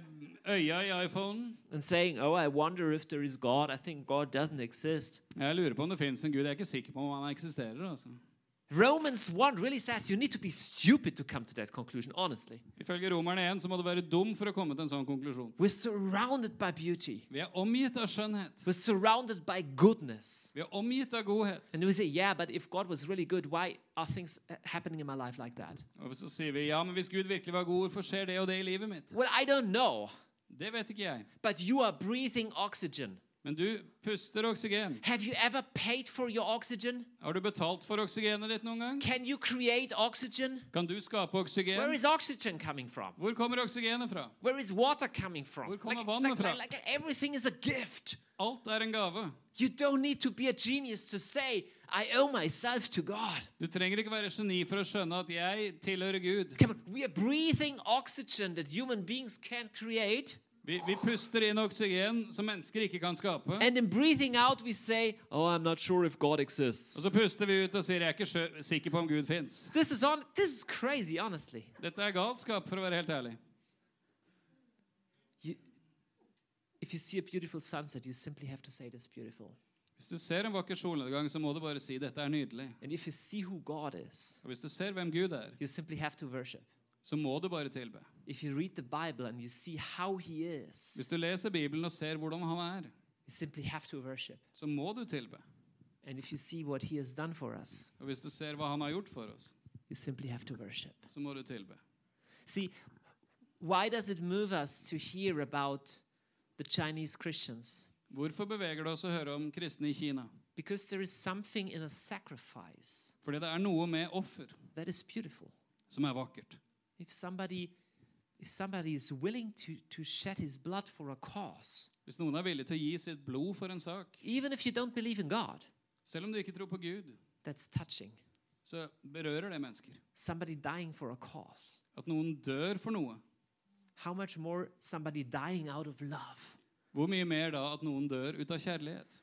øya i iPhonen. and saying, oh, I wonder if there is God. I think God doesn't exist. Jeg lurer på om det finnes en Gud. Jeg er ikke sikker på om han eksisterer. altså. Romans 1 really says you need to be stupid to come to that conclusion, honestly. Ifølge Romerne 1 så må du være dum for å komme til en sånn konklusjon. We're surrounded by beauty, Vi er omgitt av skjønnhet. we're surrounded by goodness. Vi er omgitt av godhet. And we say, yeah, but if God was really good, why are things uh, happening in my life like that? Og så sier vi ja, men hvis Gud virkelig var god, hvorfor skjer det og det i livet mitt? Well, I don't know, Det vet ikke jeg. but you are breathing oxygen. Men du puster oksygen. Have you ever paid for your oxygen? Har du betalt for oksygenet ditt noen gang? Can you create oxygen? Kan du skape Where oksygen? is oxygen coming from? Hvor kommer oksygenet fra? Where is water coming from? Hvor kommer Like, vannet like, fra? like, like everything is a gift. Alt er en gave. You don't need to be a genius to say, I owe myself to God. Du trenger ikke være geni for å skjønne at jeg tilhører Gud. Come on, we are breathing oxygen that human beings can't create. Vi, vi puster inn oksygen som mennesker ikke kan skape. And in breathing out, we say, Oh, I'm not sure if God Og så puster vi ut og sier jeg er ikke sjø- sikker på om Gud fins. This is, on, this is crazy, honestly. Dette er galskap, for å være helt ærlig. You, if you see a beautiful sunset, you simply have to say, It's beautiful. Hvis du ser en vakker solnedgang, så må du bare si dette er nydelig. And if you see who God is, Og hvis du ser hvem Gud er, you simply have to worship. så må du bare tilbe. If you read the Bible and you see how He is, Hvis du leser Bibelen og ser hvordan han er, you simply have to worship. så må du tilbe. And if you see what He has done for us, Og hvis du ser hva han har gjort for oss, you simply have to worship. så må du tilbe. See, why does it move us to hear about the Chinese Christians? Hvorfor beveger det oss å høre om kristne i Kina? Because there is something in a sacrifice Fordi det er noe med offer that is beautiful. som er vakkert. If somebody if somebody is willing to, to shed his blood for a cause, Hvis noen er villig til å gi sitt blod for en sak, even if you don't believe in God, selv om du ikke tror på Gud, that's touching. så berører det mennesker. Somebody dying for a cause. At noen dør for noe. How much more somebody dying out of love? Hvor mye mer da at noen dør ut av kjærlighet?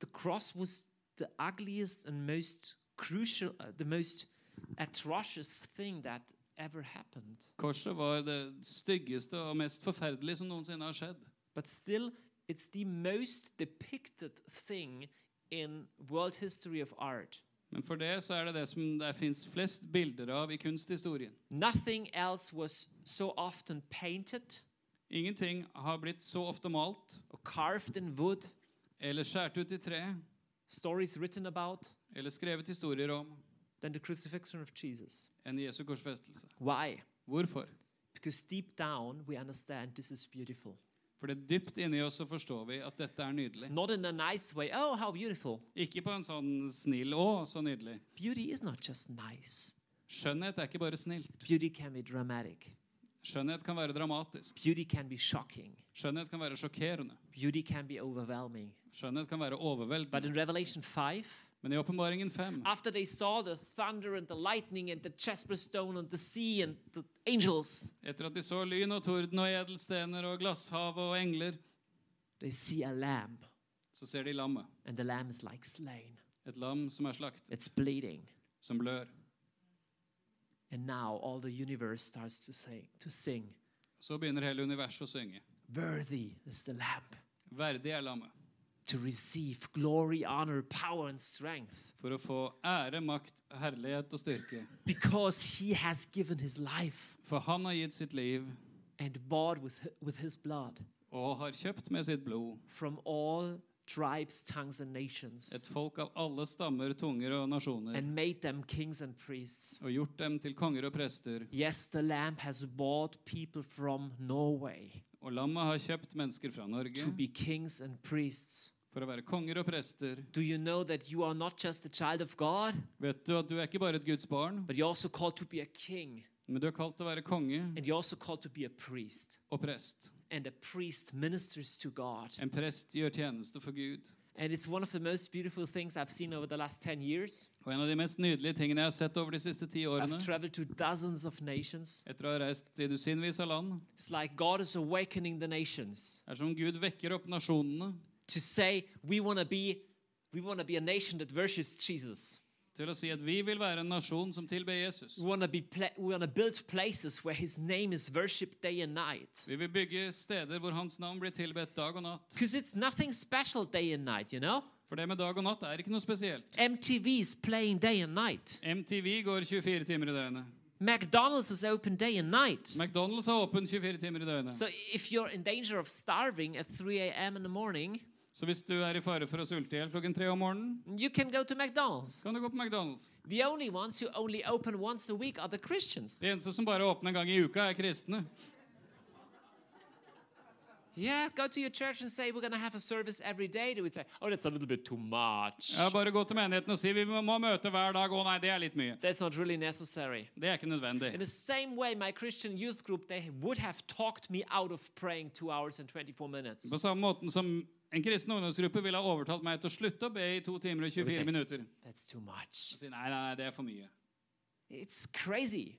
The cross was the ugliest and most crucial, uh, the most atrocious thing that ever happened. Korset var det styggeste og mest forferdelige som noensinne har skjedd. But still, it's the most depicted thing in world history of art. Men for det så er det det som det fins flest bilder av i kunsthistorien. Nothing else was so often painted Ingenting har blitt så ofte malt or carved in wood, eller skåret ut i tre stories written about, eller skrevet historier om than the crucifixion of Jesus. enn Jesu korsfestelse. Why? Hvorfor? Because deep down we understand this is beautiful. For det dypt inni oss så forstår vi at dette er nydelig. Not in a nice way, oh, how beautiful. Ikke på en sånn snill 'Å, så nydelig'. Beauty is not just nice, Skjønnhet er ikke bare snilt. beauty can be dramatic, Skjønnhet kan være dramatisk. beauty can be shocking, Skjønnhet kan være sjokkerende. beauty can be overwhelming. Skjønnhet kan være But overveldende. in Revelation 5, Men i Åpenbaringen 5, after they saw the thunder and the lightning and the jasper stone and the sea and the angels, etter at de så lyn og torden og edelstener og glasshav og engler, they see a lamb, så ser de lammet. and the lamb is like slain. Et lam som er slaktet, It's bleeding. som blør. And now all the universe starts to say, to sing. Så begynner hele universet å synge. Worthy is the lamb Verdig er lammet. To receive glory, honor, power, and strength For å få ære, makt, herlighet og styrke. because he has given his life For han har gitt sitt liv and bought with, with his blood og har kjøpt med sitt blod from all tribes, tongues, and nations et folk av alle stammer, tunger og nasjoner, and made them kings and priests. og gjort dem til konger og prester. Yes, the Lamb has bought people from Norway Og lammet har kjøpt mennesker fra Norge to be kings and priests. For å være konger og prester. Do you know that you are not just a child of God, Vet du at du er ikke bare et Guds barn, but you're also called to be a king, men du er kalt til å være konge and you're also called to be a priest. og prest. And a priest ministers to God. En prest gjør tjeneste for Gud. And it's one of the most beautiful things I've seen over the last 10 years. Og en av de mest nydelige tingene jeg har sett over de siste ti årene, I've traveled to dozens of nations. etter å ha reist i dusinvis av land, It's like God is awakening the nations er som Gud vekker opp nasjonene to say we want to be we want to be a nation that worships Jesus. til å si at vi vil være en nasjon som tilber Jesus. We want to be pla- we want to build places where his name is worshipped day and night. Vi vil bygge steder hvor hans navn blir tilbedt dag og natt. Because it's nothing special day and night, you know? For det med dag og natt er ikke noe spesielt. MTV's playing day and night. MTV går 24 timer i døgnet. McDonald's is open day and night. McDonald's har åpent 24 timer i døgnet. So if you're in danger of starving at 3 a.m. in the morning, Så hvis du er i fare for å sulte i hjel klokken tre om morgenen, you can go to McDonald's. kan du gå på McDonald's. The only ones who only open once a week are the Christians. De eneste som bare åpner en gang i uka, er kristne. Yeah, go to your church and say we're going to have a service every day. They would say, oh, that's a little bit too much. Ja, bare gå til menigheten og si vi må møte hver dag. Å nei, det er litt mye. That's not really necessary. Det er ikke nødvendig. In the same way, my Christian youth group, they would have talked me out of praying two hours and 24 minutes. På samme måten som en kristen ungdomsgruppe ville ha overtalt meg til å slutte å be i to timer og 24 minutter. That's too much. Si, nei, nei, nei, det er for mye. It's crazy.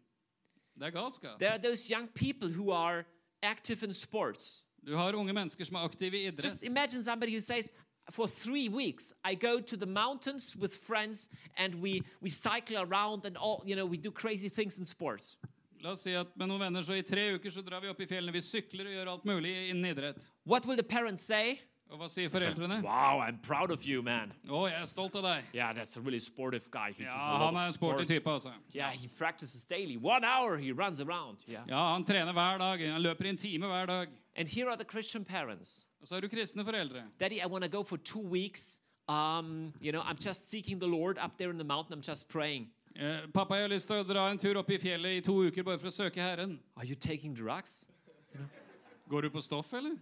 Det er galskap. There are those young people who are active in sports. Du har unge mennesker som er aktive i idrett. Just imagine somebody who says, for three weeks, I go to the mountains with friends and we, we cycle around and all, you know, we do crazy things in sports. La oss si at med noen venner så i tre uker så drar vi opp i fjellene. Vi sykler og gjør alt mulig innen idrett. What will the parents say? Og hva sier foreldrene? Wow, I'm proud of you, man. Å, jeg er stolt av deg. Yeah, that's a really sportive guy. He Ja, han er en sporty type, altså. Yeah, he practices daily. One hour he runs around. Yeah. Ja, han trener hver dag. Han løper en time hver dag. And here are the Christian parents. Og så er du kristne foreldre. Daddy, I want to go for two weeks. Um, you know, I'm just seeking the Lord up there in the mountain. I'm just praying. Uh, pappa, jeg har lyst til å dra en tur opp i fjellet i to uker bare for å søke Herren. Are you taking drugs? Går du på stoff, eller?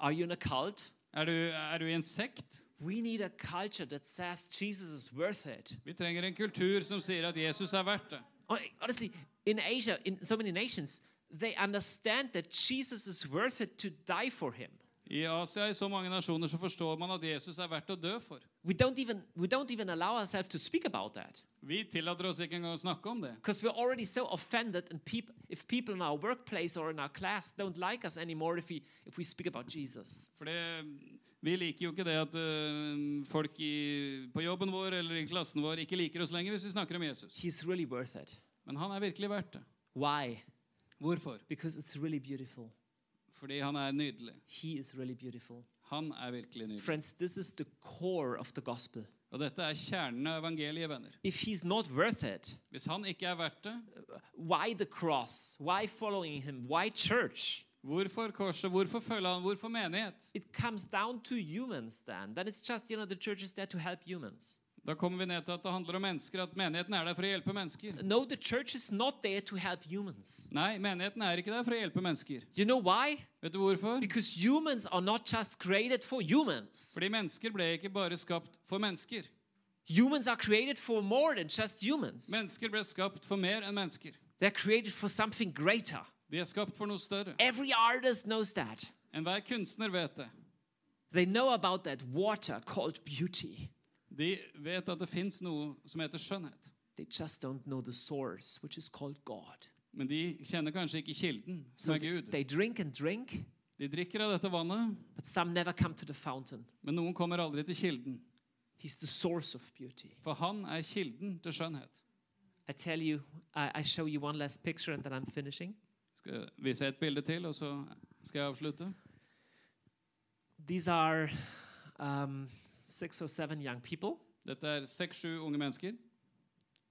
Are you in a cult? Er du, er du i en sekt? We need a culture that says Jesus is worth it. Vi trenger en kultur som sier at Jesus er verdt det. Honestly, in Asia, in so many nations, they understand that Jesus is worth it to die for him. I Asia i så mange nasjoner så forstår man at Jesus er verdt å dø for. We don't even we don't even allow ourselves to speak about that Vi tillater oss ikke engang å snakke om det. because we're already so offended. And peop- if people in our workplace or in our class don't like us anymore if we if we speak about Jesus, For det, vi liker jo ikke det at uh, folk i, på jobben vår eller i klassen vår ikke liker oss lenger hvis vi snakker om Jesus. he's really worth it. Men han er virkelig verdt det. Why? Hvorfor? Because it's really beautiful. Fordi han er nydelig. He is really beautiful. Han er virkelig nydelig. Friends, this is the core of the gospel. Og dette er kjernen av evangeliet, venner. If he's not worth it, Hvis han ikke er verdt det, why the cross? Why following him? Why church? hvorfor korset? Hvorfor følger han? Hvorfor menighet? It comes down to humans then. Then it's just, you know, the church is there to help humans. Da kommer vi ned til at det handler om mennesker, at menigheten er der for å hjelpe mennesker. No, the church is not there to help humans. Nei, menigheten er ikke der for å hjelpe mennesker. You know why? Vet du hvorfor? Because humans are not just created for humans. Fordi mennesker ble ikke bare skapt for mennesker. Humans are created for more than just humans. Mennesker ble skapt for mer enn mennesker. They're created for something greater. De er skapt for noe større. Every artist knows that. Enhver kunstner vet det. They know about that water called beauty. De vet at det fins noe som heter skjønnhet. They just don't know the source, which is called God. Men de kjenner kanskje ikke kilden, So som er Gud. they drink and drink, De drikker av dette vannet, but some never come to the fountain. men noen kommer aldri til kilden. He's the source of beauty. For han er kilden til skjønnhet. I tell you, I, I show you one last picture and then I'm finishing. Skal jeg vise et bilde til, og så skal jeg avslutte. These are um, six or seven young people. Dette er seks-sju unge mennesker.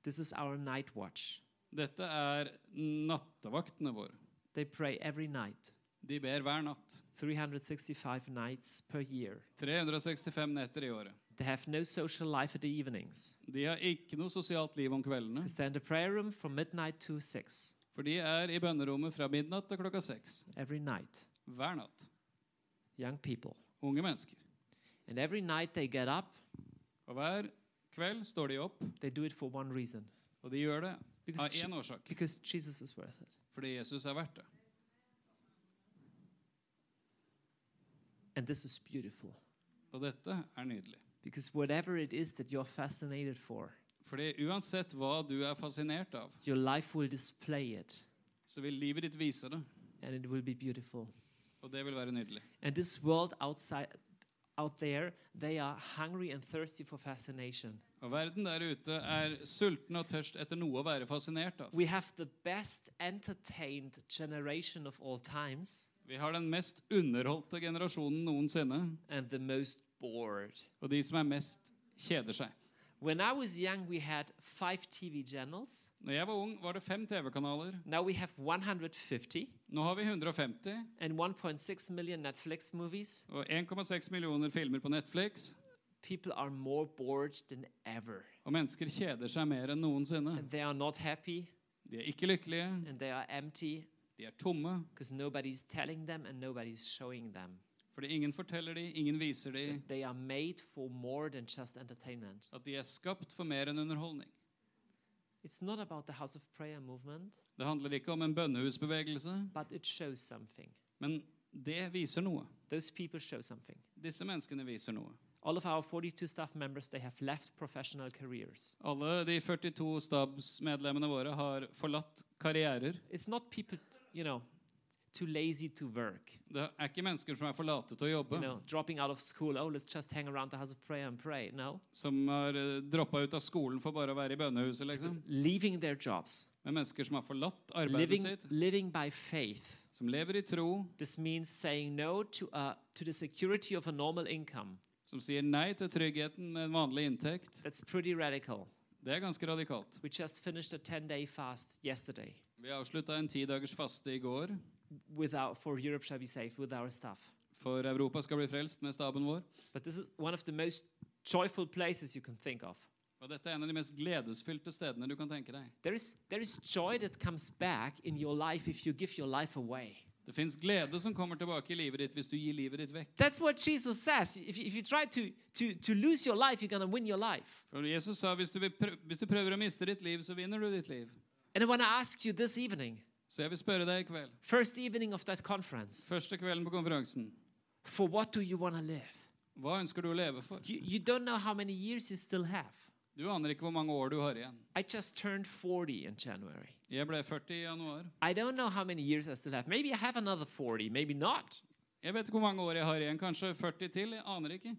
This is our night watch. Dette er nattevaktene våre. They pray every night, De ber hver natt. 365 nights per year. 365 netter i året. They have no social life at the evenings De har ikke noe sosialt liv om kveldene, They stand in the prayer room from midnight to six. for de er i bønnerommet fra midnatt til klokka seks. every night. Hver natt. Young people. Unge mennesker. And every night they get up, Og hver kveld står de opp, they do it for one reason og de gjør det Because av én årsak. because Jesus is worth it. Fordi Jesus er verdt det. And this is beautiful Og dette er nydelig. because whatever it is that you're fascinated for, Fordi uansett hva du er fascinert av, your life will display it så vil livet ditt vise det. and it will be beautiful. Og det vil være nydelig. And this world outside out there, they are hungry and thirsty for fascination. Og verden der ute er sulten og tørst etter noe å være fascinert av. We have the best entertained generation of all times Vi har den mest underholdte generasjonen noensinne, and the most bored. og de som er mest, kjeder seg. When I was young, we had five TV channels. Når jeg var ung, var det fem TV-kanaler. Now we have 150 Nå har vi 150 and 1.6 million Netflix movies. og 1,6 millioner filmer på Netflix. People are more bored than ever. Og mennesker kjeder seg mer enn noensinne. And they are not happy De er ikke lykkelige, and they are empty de er tomme, because nobody's telling them and nobody's showing them. Fordi ingen forteller de, ingen viser de They are made for more than just entertainment. at de er skapt for mer enn underholdning. It's not about the House of Prayer movement, Det handler ikke om en bønnehusbevegelse, but it shows something. men det viser noe. Those people show something. Disse menneskene viser noe. All of our 42 staff members, they have left professional careers. Alle de 42 stabsmedlemmene våre har forlatt karrierer. It's not people, you know, too lazy to work. Det er ikke mennesker som er for late til å jobbe, You know, dropping out of school. Oh, let's just hang around the house of prayer and pray. No, som har uh, droppa ut av skolen for bare å være i bønnehuset, liksom. leaving their jobs, Men mennesker som har forlatt arbeidet living sitt, living by faith. som lever i tro, This means saying no to a, to the security of a normal income. som sier nei til tryggheten med en vanlig inntekt. That's pretty radical. Det er ganske radikalt. We just finished a 10-day fast yesterday. Vi avslutta en ti dagers faste i går. Without for Europe shall be saved with our staff. For Europa skal bli frelst med staben vår. But this is one of the most joyful places you can think of. Og dette er en av de mest gledesfylte stedene du kan tenke deg. There is there is joy that comes back in your life if you give your life away. Det fins glede som kommer tilbake i livet ditt hvis du gir livet ditt vekk. That's what Jesus says. If, if you try to, to, to lose your life, you're going to win your life. For Jesus sa hvis du, vil prø hvis du prøver å miste ditt liv, så vinner du ditt liv. And I want to ask you this evening, Så jeg vil spørre deg i kveld, first evening of that conference, første kvelden på konferansen, for what do you want to live? hva ønsker du å leve for? You, you don't know how many years you still have. Du aner ikke hvor mange år du har igjen. I just turned 40 in January. Jeg ble 40 i januar. I don't know how many years I still have. Maybe I have another 40, maybe not. Jeg vet ikke hvor mange år jeg har igjen. Kanskje 40 til? Jeg aner ikke.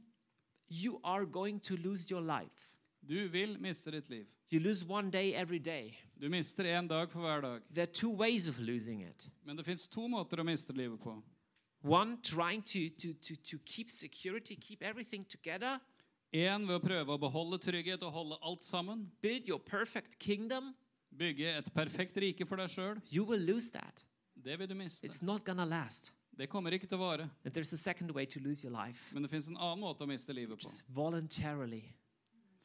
You are going to lose your life. Du vil miste ditt liv. You lose one day every day. Du mister en dag for hver dag. There are two ways of losing it. Men det finns to måter å miste livet på. One, trying to, to, to, to keep security, keep everything together, En ved å prøve å beholde trygghet og holde alt sammen. build your perfect kingdom. Bygge et perfekt rike for deg sjøl. You will lose that. Det vil du miste. It's not gonna last. Det kommer ikke til å vare. There's a second way to lose your life, Men det fins en annen måte å miste livet på. just voluntarily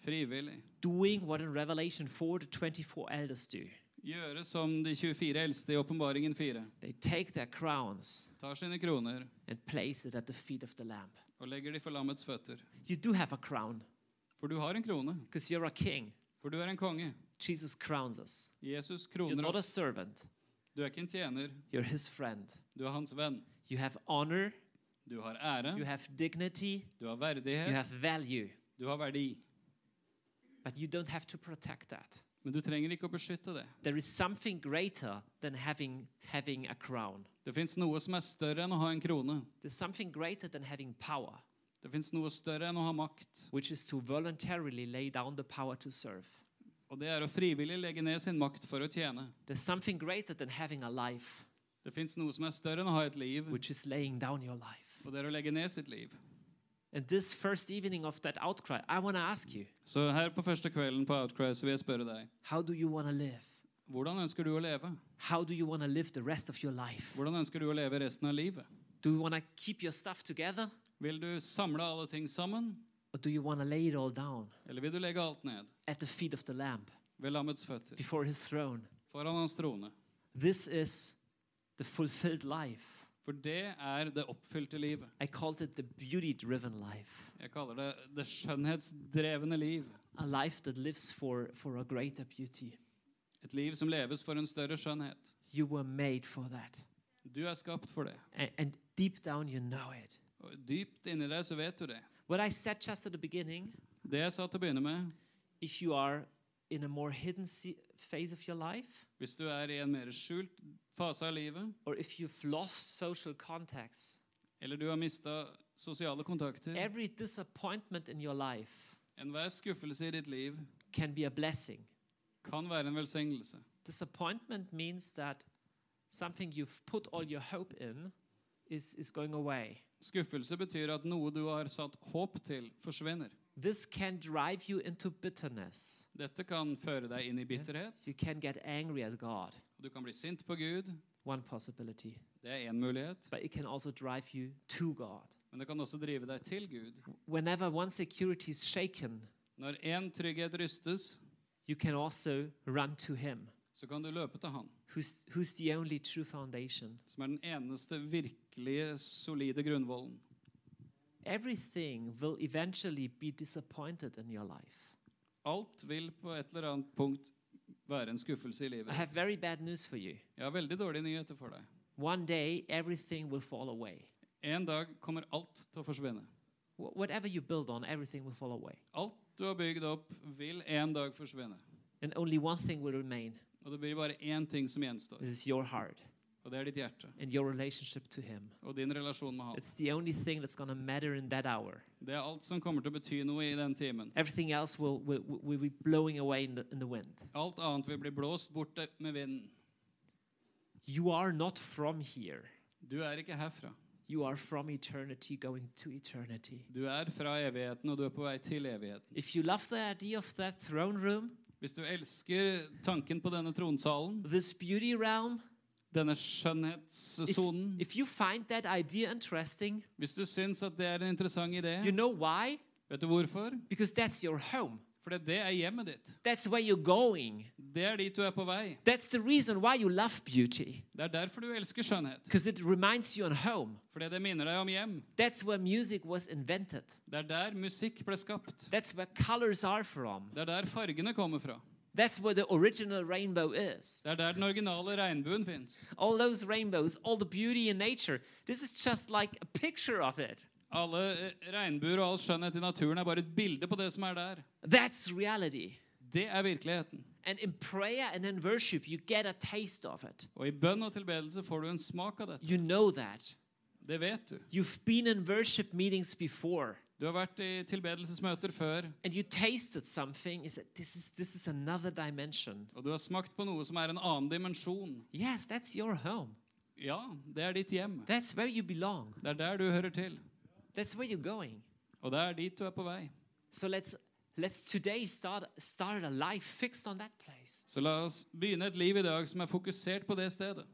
Frivillig. doing what in Revelation 4 the 24 elders do. Gjøre som de 24 eldste i Åpenbaringen 4. They take their crowns Tar sine kroner and place it at the feet of the Lamb. og legger de for lammets føtter. You do have a crown For du har en krone. because you're a king. For du er en konge. Jesus crowns us. Jesus You're kroner not a oss. servant, Du er ikke en tjener. you're his friend. Du er hans venn. You have honor, Du har ære. you have dignity, Du har you verdighet. have value, Du har verdi. But you don't have to protect that. Men du trenger ikke å beskytte det. There is something greater than having having a crown. Det fins noe som er større enn å ha en krone. There's something greater than having power, Det fins noe større enn å ha makt. which is to voluntarily lay down the power to serve. Og det er å frivillig legge ned sin makt for å tjene. There's something greater than having a life, Det fins noe som er større enn å ha et liv, which is laying down your life. og det er å legge ned sitt liv. And this first evening of that outcry, I want to ask you, Så her på første kvelden på Outcry så vil jeg spørre deg how do you want to live? hvordan ønsker du å leve? How do you want to live the rest of your life? Hvordan ønsker du å leve resten av livet? Do you want to keep your stuff together Vil du samle alle ting sammen, or do you want to lay it all down eller vil du legge alt ned at the feet of the Lamb ved lammets føtter, before his throne? foran hans trone? This is the fulfilled life. For det er det oppfylte livet. I called it the beauty driven life, Jeg kaller det det skjønnhetsdrevne liv. a life that lives for, for a greater beauty. Et liv som leves for en større skjønnhet. You were made for that. Du er skapt for det. And, and deep down, you know it. Og dypt inni deg så vet du det. What I said just at the beginning Det jeg sa til å begynne med, if you are in a more hidden phase of your life, hvis du er i en mer skjult fase av livet, or if you've lost social contacts, eller du har mista sosiale kontakter, every disappointment in your life enhver skuffelse i ditt liv can be a blessing. kan være en velsignelse. Disappointment means that something you've put all your hope in is, is going away. Skuffelse betyr at noe du har satt håp til, forsvinner. This can drive you into bitterness. Dette kan føre deg inn i bitterhet, You can get angry at God, du kan bli sint på Gud. one possibility. Det er en mulighet. But it can also drive you to God. Men det kan også drive deg til Gud. Whenever one security is shaken, Når en trygghet rystes, you can also run to Him, så kan du løpe til Han, who's, who's the only true foundation. som er den eneste virkelige solide grunnvollen. Everything will eventually be disappointed in your life. Alt vil på et eller annet punkt være en skuffelse i livet. I have very bad news for you. Jeg har veldig dårlige nyheter for deg. One day, everything will fall away. En dag kommer alt til å forsvinne. Wh- Whatever you build on, everything will fall away. Alt du har bygd opp, vil en dag forsvinne. And only one thing will remain Og det blir bare én ting som gjenstår, this is your heart og det er ditt hjerte and your relationship to Him. og din relasjon med Han. It's the only thing that's gonna matter in that hour. Det er alt som kommer til å bety noe i den timen. Everything else will, will, will be blowing away in the, in the wind. Alt annet vil bli blåst bort med vinden. You are not from here. Du er ikke herfra. You are from eternity going to eternity. Du er fra evigheten, og du er på vei til evigheten. If you love the idea of that throne room, Hvis du elsker tanken på denne tronsalen, this beauty realm, denne if, skjønnhetssonen if you find that idea interesting, Hvis du syns at det er en interessant idé, you know why? vet du hvorfor? Because that's your home. Fordi det er hjemmet ditt. That's where you're going. Det er dit du er på vei. That's the reason why you love beauty. Det er derfor du elsker skjønnhet. Because it reminds you on home. Fordi det minner deg om hjem. That's where music was invented. Det er der musikk ble skapt. That's where colors are from. Det er der fargene kommer fra. That's where the original rainbow is. Det er der den originale regnbuen fins. All those rainbows, all the beauty in nature. This is just like a picture of it. Alle eh, regnbuer og all skjønnhet i naturen er bare et bilde på det som er der. That's reality. Det er virkeligheten. And in prayer and in worship, you get a taste of it. Og i bønn og tilbedelse får du en smak av dette. You know that. Det vet du. You've been in worship meetings before. Du har vært i tilbedelsesmøter før, and you tasted something, you said, this is, this is another dimension. og du har smakt på noe som er en annen dimensjon. Yes, that's your home. Ja, det er ditt hjem. That's where you belong. Det er der du hører til. That's where you're going. Og det er dit du er på vei. So let's let's today start start a life fixed on that place Så la oss begynne et liv i dag som er fokusert på det stedet.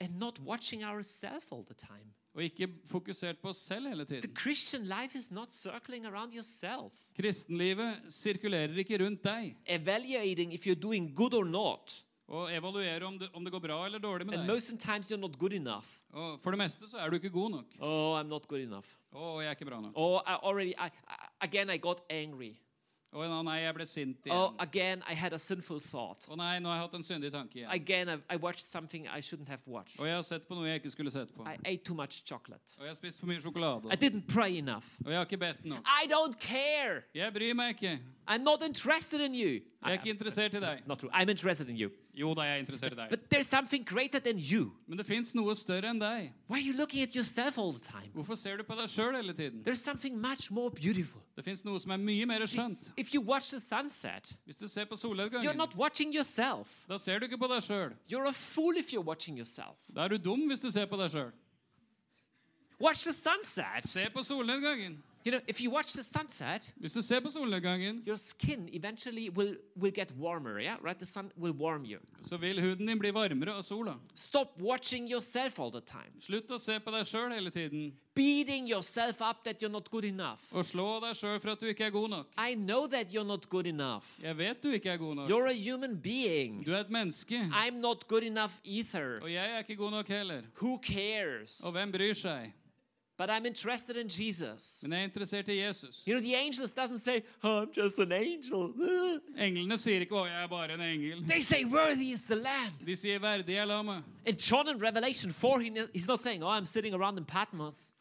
and not watching ourselves all the time. Og ikke fokusert på oss selv hele The tiden. Christian life is not circling around yourself, Kristenlivet sirkulerer ikke rundt deg evaluating if you're doing good or not. og evaluere om det, om det går bra eller dårlig med And deg. most times you're not good enough. Og for det meste så er du ikke god nok. Oh, I'm not good enough. Å, jeg er ikke bra nok. Oh, I already I again I got angry. Å nei, jeg ble sint Oh, igjen. again I had a sinful thought. Å nei, nå har jeg hatt en syndig tanke igjen. Again I, I watched something I shouldn't have watched. Og jeg har sett på noe jeg ikke skulle sett på. I ate too much chocolate. Og jeg har spist for mye sjokolade. I didn't pray enough. Og jeg har ikke bedt nok. I don't care. Jeg bryr meg ikke. I'm not interested in you. Jeg er ikke interessert i deg. Not true. I'm interested in you. Jo da, jeg er interessert i deg. But there's something greater than you. Men det fins noe større enn deg. Why are you looking at yourself all the time? Hvorfor ser du på deg sjøl hele tiden? There's something much more beautiful. Det fins noe som er mye mer skjønt. If you watch the sunset, Hvis du ser på you're solnedgangen, not watching yourself. da ser du ikke på deg sjøl. You're a fool if you're watching yourself. Da er du dum hvis du ser på deg sjøl. Watch the sunset. Se på solnedgangen. You know, if you watch the sunset, Hvis du ser på solnedgangen, your skin eventually will, will get warmer, yeah? Right? The sun will warm you. så vil huden din bli varmere av sola. Stop watching yourself all the time. Slutt å se på deg sjøl hele tiden Beating yourself up that you're not good enough. og slå deg sjøl for at du ikke er god nok. I know that you're not good enough. Jeg vet du ikke er god nok. You're a human being. Du er et menneske, I'm not good enough either. og jeg er ikke god nok heller. Who cares? Og hvem bryr seg? But I'm interested in Jesus. Men jeg er interessert i Jesus. You know, the angels doesn't say, "Oh, I'm just an angel." Englene sier ikke 'Å, jeg er bare en engel'. They say, "Worthy is the Lamb." De sier 'verdig er lammet'. In John in Revelation 4, he's not saying, "Oh, I'm sitting around in Patmos."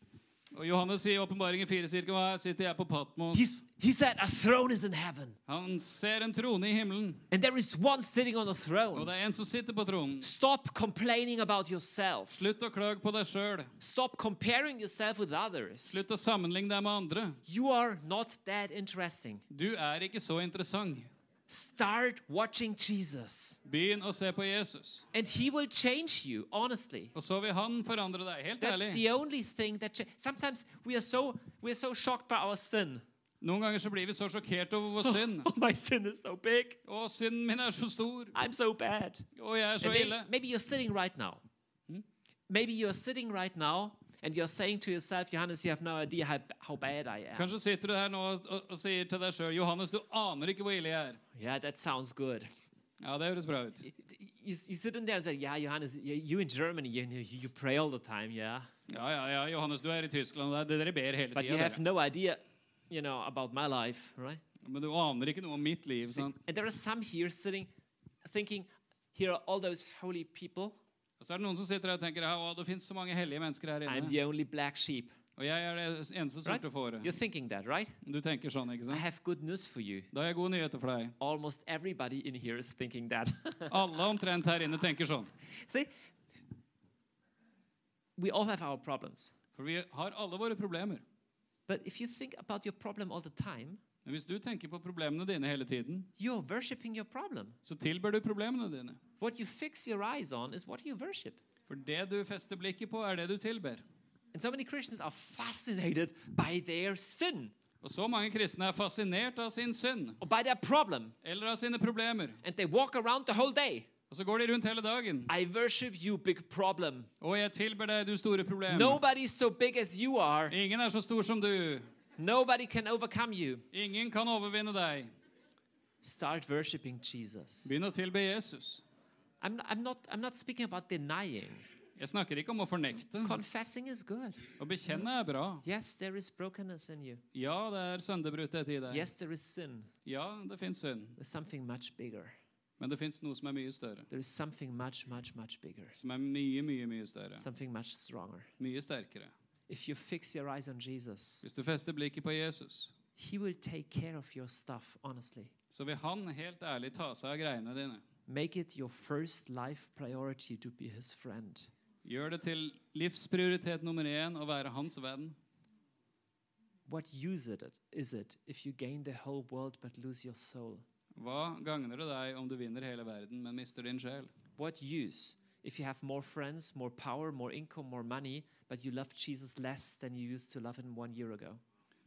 Og Johannes sier i Åpenbaringen 4 sier ikke 'Hva sitter jeg på Patmos'? He's, he said, "A throne is in heaven, Han ser en trone i himmelen, and there is one sitting on the og throne." det er en som sitter på tronen. Stop complaining about yourself. Slutt å klage på deg sjøl. Stop comparing yourself with others. Slutt å sammenligne deg med andre. You are not that interesting. Du er ikke så interessant. Start watching Jesus, Begynn å se på Jesus. and he will change you, honestly. Og så vil han forandre deg. Helt That's ærlig. the only thing that sometimes we are so we are so shocked by our sin. Noen ganger så blir vi så sjokkert over vår synd. Oh, my sin is so big. Å, synden min er så stor. I'm so bad. Og jeg er så maybe, ille. maybe you're sitting right now. Maybe you're sitting right now and you're saying to yourself, Johannes, you have no idea how, how bad I am. Kanskje sitter du her nå og, og, og sier til deg sjøl Johannes, du aner ikke hvor ille jeg er. Yeah, that sounds good. Ja, det høres bra ut. You, you sit in there and say, Yeah, Johannes, you, you in Germany, you, you, you pray all the time, yeah? Ja, ja, ja, Johannes, du er i Tyskland, og det er dere ber hele But you have no idea, you know, about my life, right? Men du aner ikke noe om mitt liv. sant? And there are some here sitting thinking, Here are all those holy people. Og så er det noen som sitter her og tenker å, det finnes så mange hellige mennesker her inne. I'm the only black sheep. Og jeg er det eneste Right? sorte fåret. You're thinking that, right? Du tenker sånn, ikke I have good news for you. Da har jeg gode nyheter for deg. Almost everybody in here is thinking that. Alle omtrent her inne tenker sånn. See, we all have our problems. For vi har alle våre problemer. But if you think about your problem all the time, Men hvis du tenker på problemene dine hele tiden, you're worshiping your problem. så tilber du problemene dine. What you fix your eyes on is what you worship. For det du fester blikket på, er det du tilber. And so many Christians are fascinated by their sin Og så mange kristne er fascinert av sin synd or by their problem. eller av sine problemer. And they walk around the whole day. Og så går de rundt hele dagen. I worship you, big problem. Og jeg tilber deg, du store problem. Nobody's so big as you are. Ingen er så stor som du. Nobody can overcome you. Ingen kan overvinne deg. Start worshiping Jesus. Begynn å tilbe Jesus. I'm, I'm, not, I'm not speaking about denying. Jeg snakker ikke om å fornekte. Confessing is good. Å bekjenne er bra. Yes, there is brokenness in you. Ja, det er sønderbrutthet i deg. Yes, there is sin. Ja, det fins synd. There's something much bigger. Men det fins noe som er mye større. There is something much, much, much bigger. Som er mye, mye, mye større. Something much stronger. Mye sterkere. If you fix your eyes on Jesus, Hvis du fester blikket på Jesus, He will take care of your stuff, honestly. så vil han helt ærlig ta seg av greiene dine. Make it your first life priority to be His friend. Gjør det til livsprioritet nummer én å være hans venn. What use it is it if you gain the whole world but lose your soul? Hva gagner det deg om du vinner hele verden, men mister din sjel? What use if you have more friends, more power, more income, more money, but you love Jesus less than you used to love Him one year ago?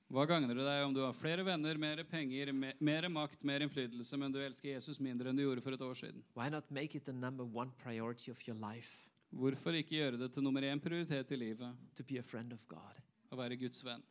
Hva gagner det deg om du har flere venner, mer penger, mer makt, mer innflytelse, men du elsker Jesus mindre enn du gjorde for et år siden? Hvorfor ikke gjøre det til nummer én prioritet i livet å være Guds venn?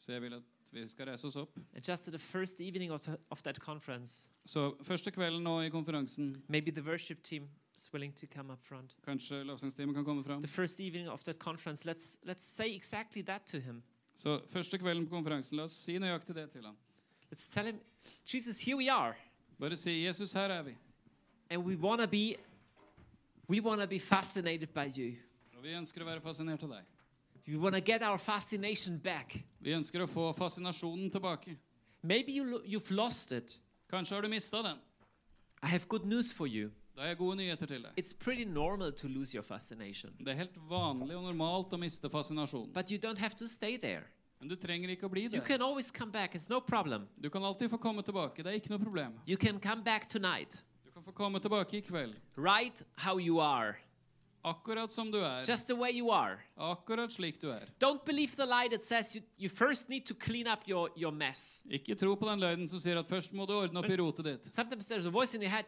Så jeg vil at vi skal reise oss opp. And just at the first evening of, the, of that conference, Så første kvelden nå i konferansen, maybe the worship team is willing to come up front. kanskje lovsangstimen kan komme fram. The first evening of that conference, let's let's say exactly that to him. Så første kvelden på konferansen, la oss si nøyaktig det til ham. Let's tell him, Jesus, here we are, Bare si 'Jesus, her er vi'. and we want to be we want to be fascinated by you. Og vi ønsker å være fascinert av deg. We want to get our fascination back. Vi ønsker å få fascinasjonen tilbake. Maybe you, you've lost it. Kanskje har du mista den. I have good news for you. Da har jeg gode nyheter til deg. It's pretty normal to lose your fascination, Det er helt vanlig og normalt å miste fascinasjonen. but you don't have to stay there. Men du trenger ikke å bli You det. can always come back. It's no problem. Du kan alltid få komme tilbake. Det er ikke noe problem. You can come back tonight, Du kan få komme tilbake i kveld. right how you are. Akkurat som du er. just the way you are. Akkurat slik du er. Don't believe the lie that says you, you first need to clean up your, your mess. Ikke tro på den løgnen som sier at først må du ordne opp i rotet ditt. Sometimes there's a voice in your head,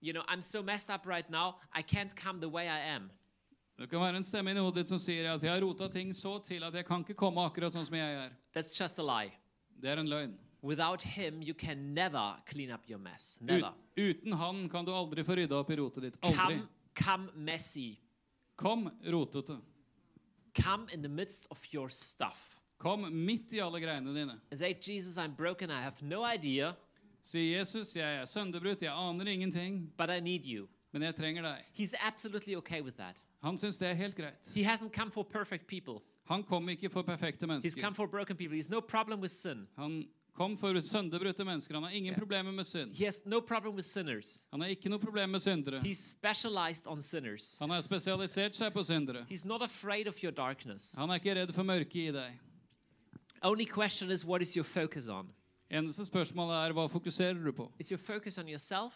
you know, I'm so messed up right now, I can't come the way I am. Det kan være en stemme i hodet ditt som sier at jeg har rota ting så til at jeg kan ikke komme akkurat sånn som jeg er. That's just a lie. Det er en løgn. Without him, you can never clean up your mess. Ut, Never. uten han kan du aldri få rydda opp i rotet ditt. Aldri. Come, come messy. Kom rotete. Come in the midst of your stuff. Kom midt i alle greiene dine. And say, Jesus, I'm broken. I have no idea, Si Jesus, jeg er sønderbrutt, jeg aner ingenting, but I need you. men jeg trenger deg. He's absolutely okay with that. Han syns det er helt greit. He hasn't come for perfect people. Han kom ikke for perfekte He's mennesker. come for broken people. He's no problem with sin. Han kom for sønderbrutte mennesker. Han har ingen yeah. problemer med synd. He has no problem with sinners. Han har ikke noe problem med syndere. He's specialized on sinners. Han har spesialisert seg på syndere. He's not afraid of your darkness. Han er ikke redd for mørket i deg. Only question is what is your focus on? Eneste spørsmål er hva fokuserer du på? Is your focus on yourself?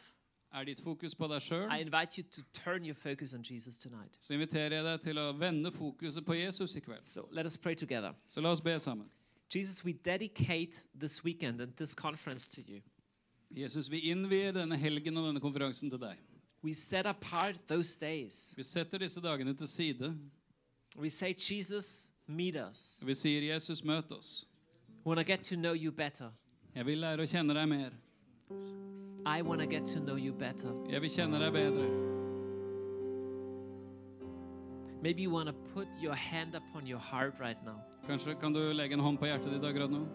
Er ditt fokus på deg sjøl? I invite you to turn your focus on Jesus tonight. Så inviterer jeg deg til å vende fokuset på Jesus i kveld. So let us pray together. Så la oss be sammen. Jesus, we dedicate this weekend and this conference to you. Jesus, vi innvier denne helgen og denne konferansen til deg. We set apart those days. Vi setter disse dagene til side. We say, Jesus, meet us. Vi sier, Jesus, møt oss. We want to get to know you better. Jeg vil lære å kjenne deg mer. I want to get to know you better. Jeg vil kjenne deg bedre. Maybe you want to put your hand upon your heart right now Kanskje kan du legge en hånd på hjertet ditt akkurat nå?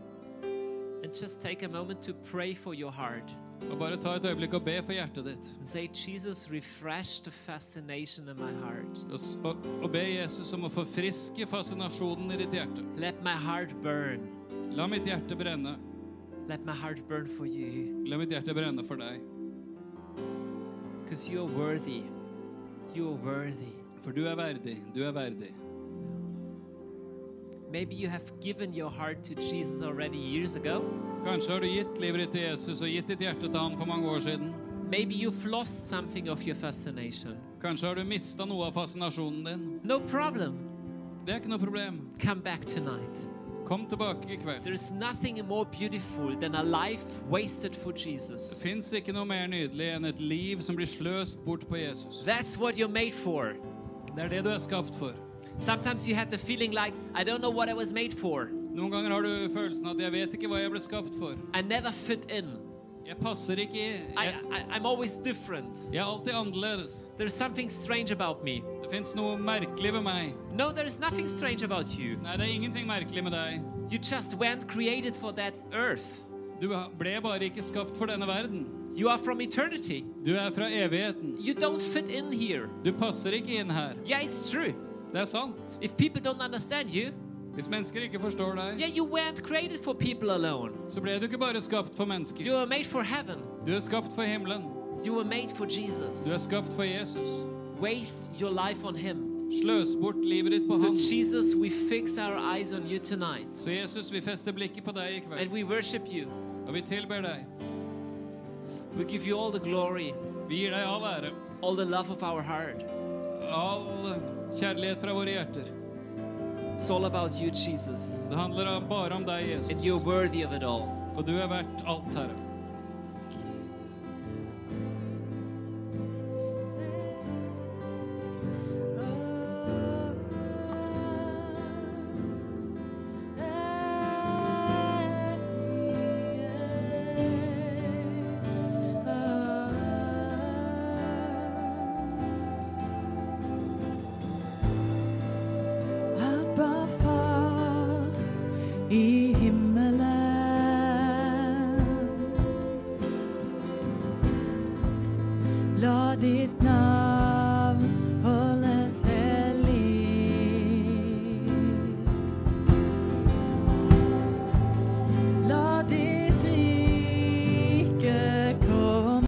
and just take a moment to pray for your heart Og bare ta et øyeblikk og be for hjertet ditt. and say, Jesus, refresh the fascination in my heart. Og, be Jesus om å forfriske fascinasjonen i ditt hjerte. Let my heart burn. La mitt hjerte brenne. Let my heart burn for you La mitt hjerte brenne for deg. because you are worthy. You are worthy. For du er verdig. Du er verdig. Maybe you have given your heart to Jesus already years ago. Kanskje har du gitt livet ditt til Jesus og gitt ditt hjerte til han for mange år siden. Maybe you've lost something of your fascination. Kanskje har du mista noe av fascinasjonen din. No problem. Det er ikke noe problem. Come back tonight. Kom tilbake i kveld. There is nothing more beautiful than a life wasted for Det Jesus. fins ikke noe mer nydelig enn et liv som blir sløst bort på Jesus. That's what you're made for. Det er det du er skapt for. Sometimes you had the feeling like, I don't know what I was made for. Noen ganger har du følelsen at 'jeg vet ikke hva jeg ble skapt for'. I never fit in. Jeg passer ikke i. I, Jeg, I, I'm always different. jeg er alltid annerledes. There's something strange about me. Det fins noe merkelig ved meg. No, there's nothing strange about you. Nei, det er ingenting merkelig med deg. You just weren't created for that earth. Du ble bare ikke skapt for denne verden. You are from eternity. Du er fra evigheten. You don't fit in here. Du passer ikke inn her. Yeah, it's true. Det er sant. If people don't understand you, Hvis mennesker ikke forstår deg, yeah, you weren't created for people alone. så ble du ikke bare skapt for You mennesker. were made for heaven. Du er skapt for himmelen. You were made for Du er skapt for Jesus. Waste your life on Him. Sløs bort livet ditt på So, ham. Jesus, we fix our eyes on you tonight. Så Jesus, vi fester blikket på deg i And kveld. we worship you. Og vi tilber deg. We give you all the glory, Vi gir deg all ære. all the love of our heart. All kjærlighet fra våre hjerter. It's all about you, Jesus. Det handler bare om deg, And Jesus. you're worthy of it all. Og du er verdt alt, Herre.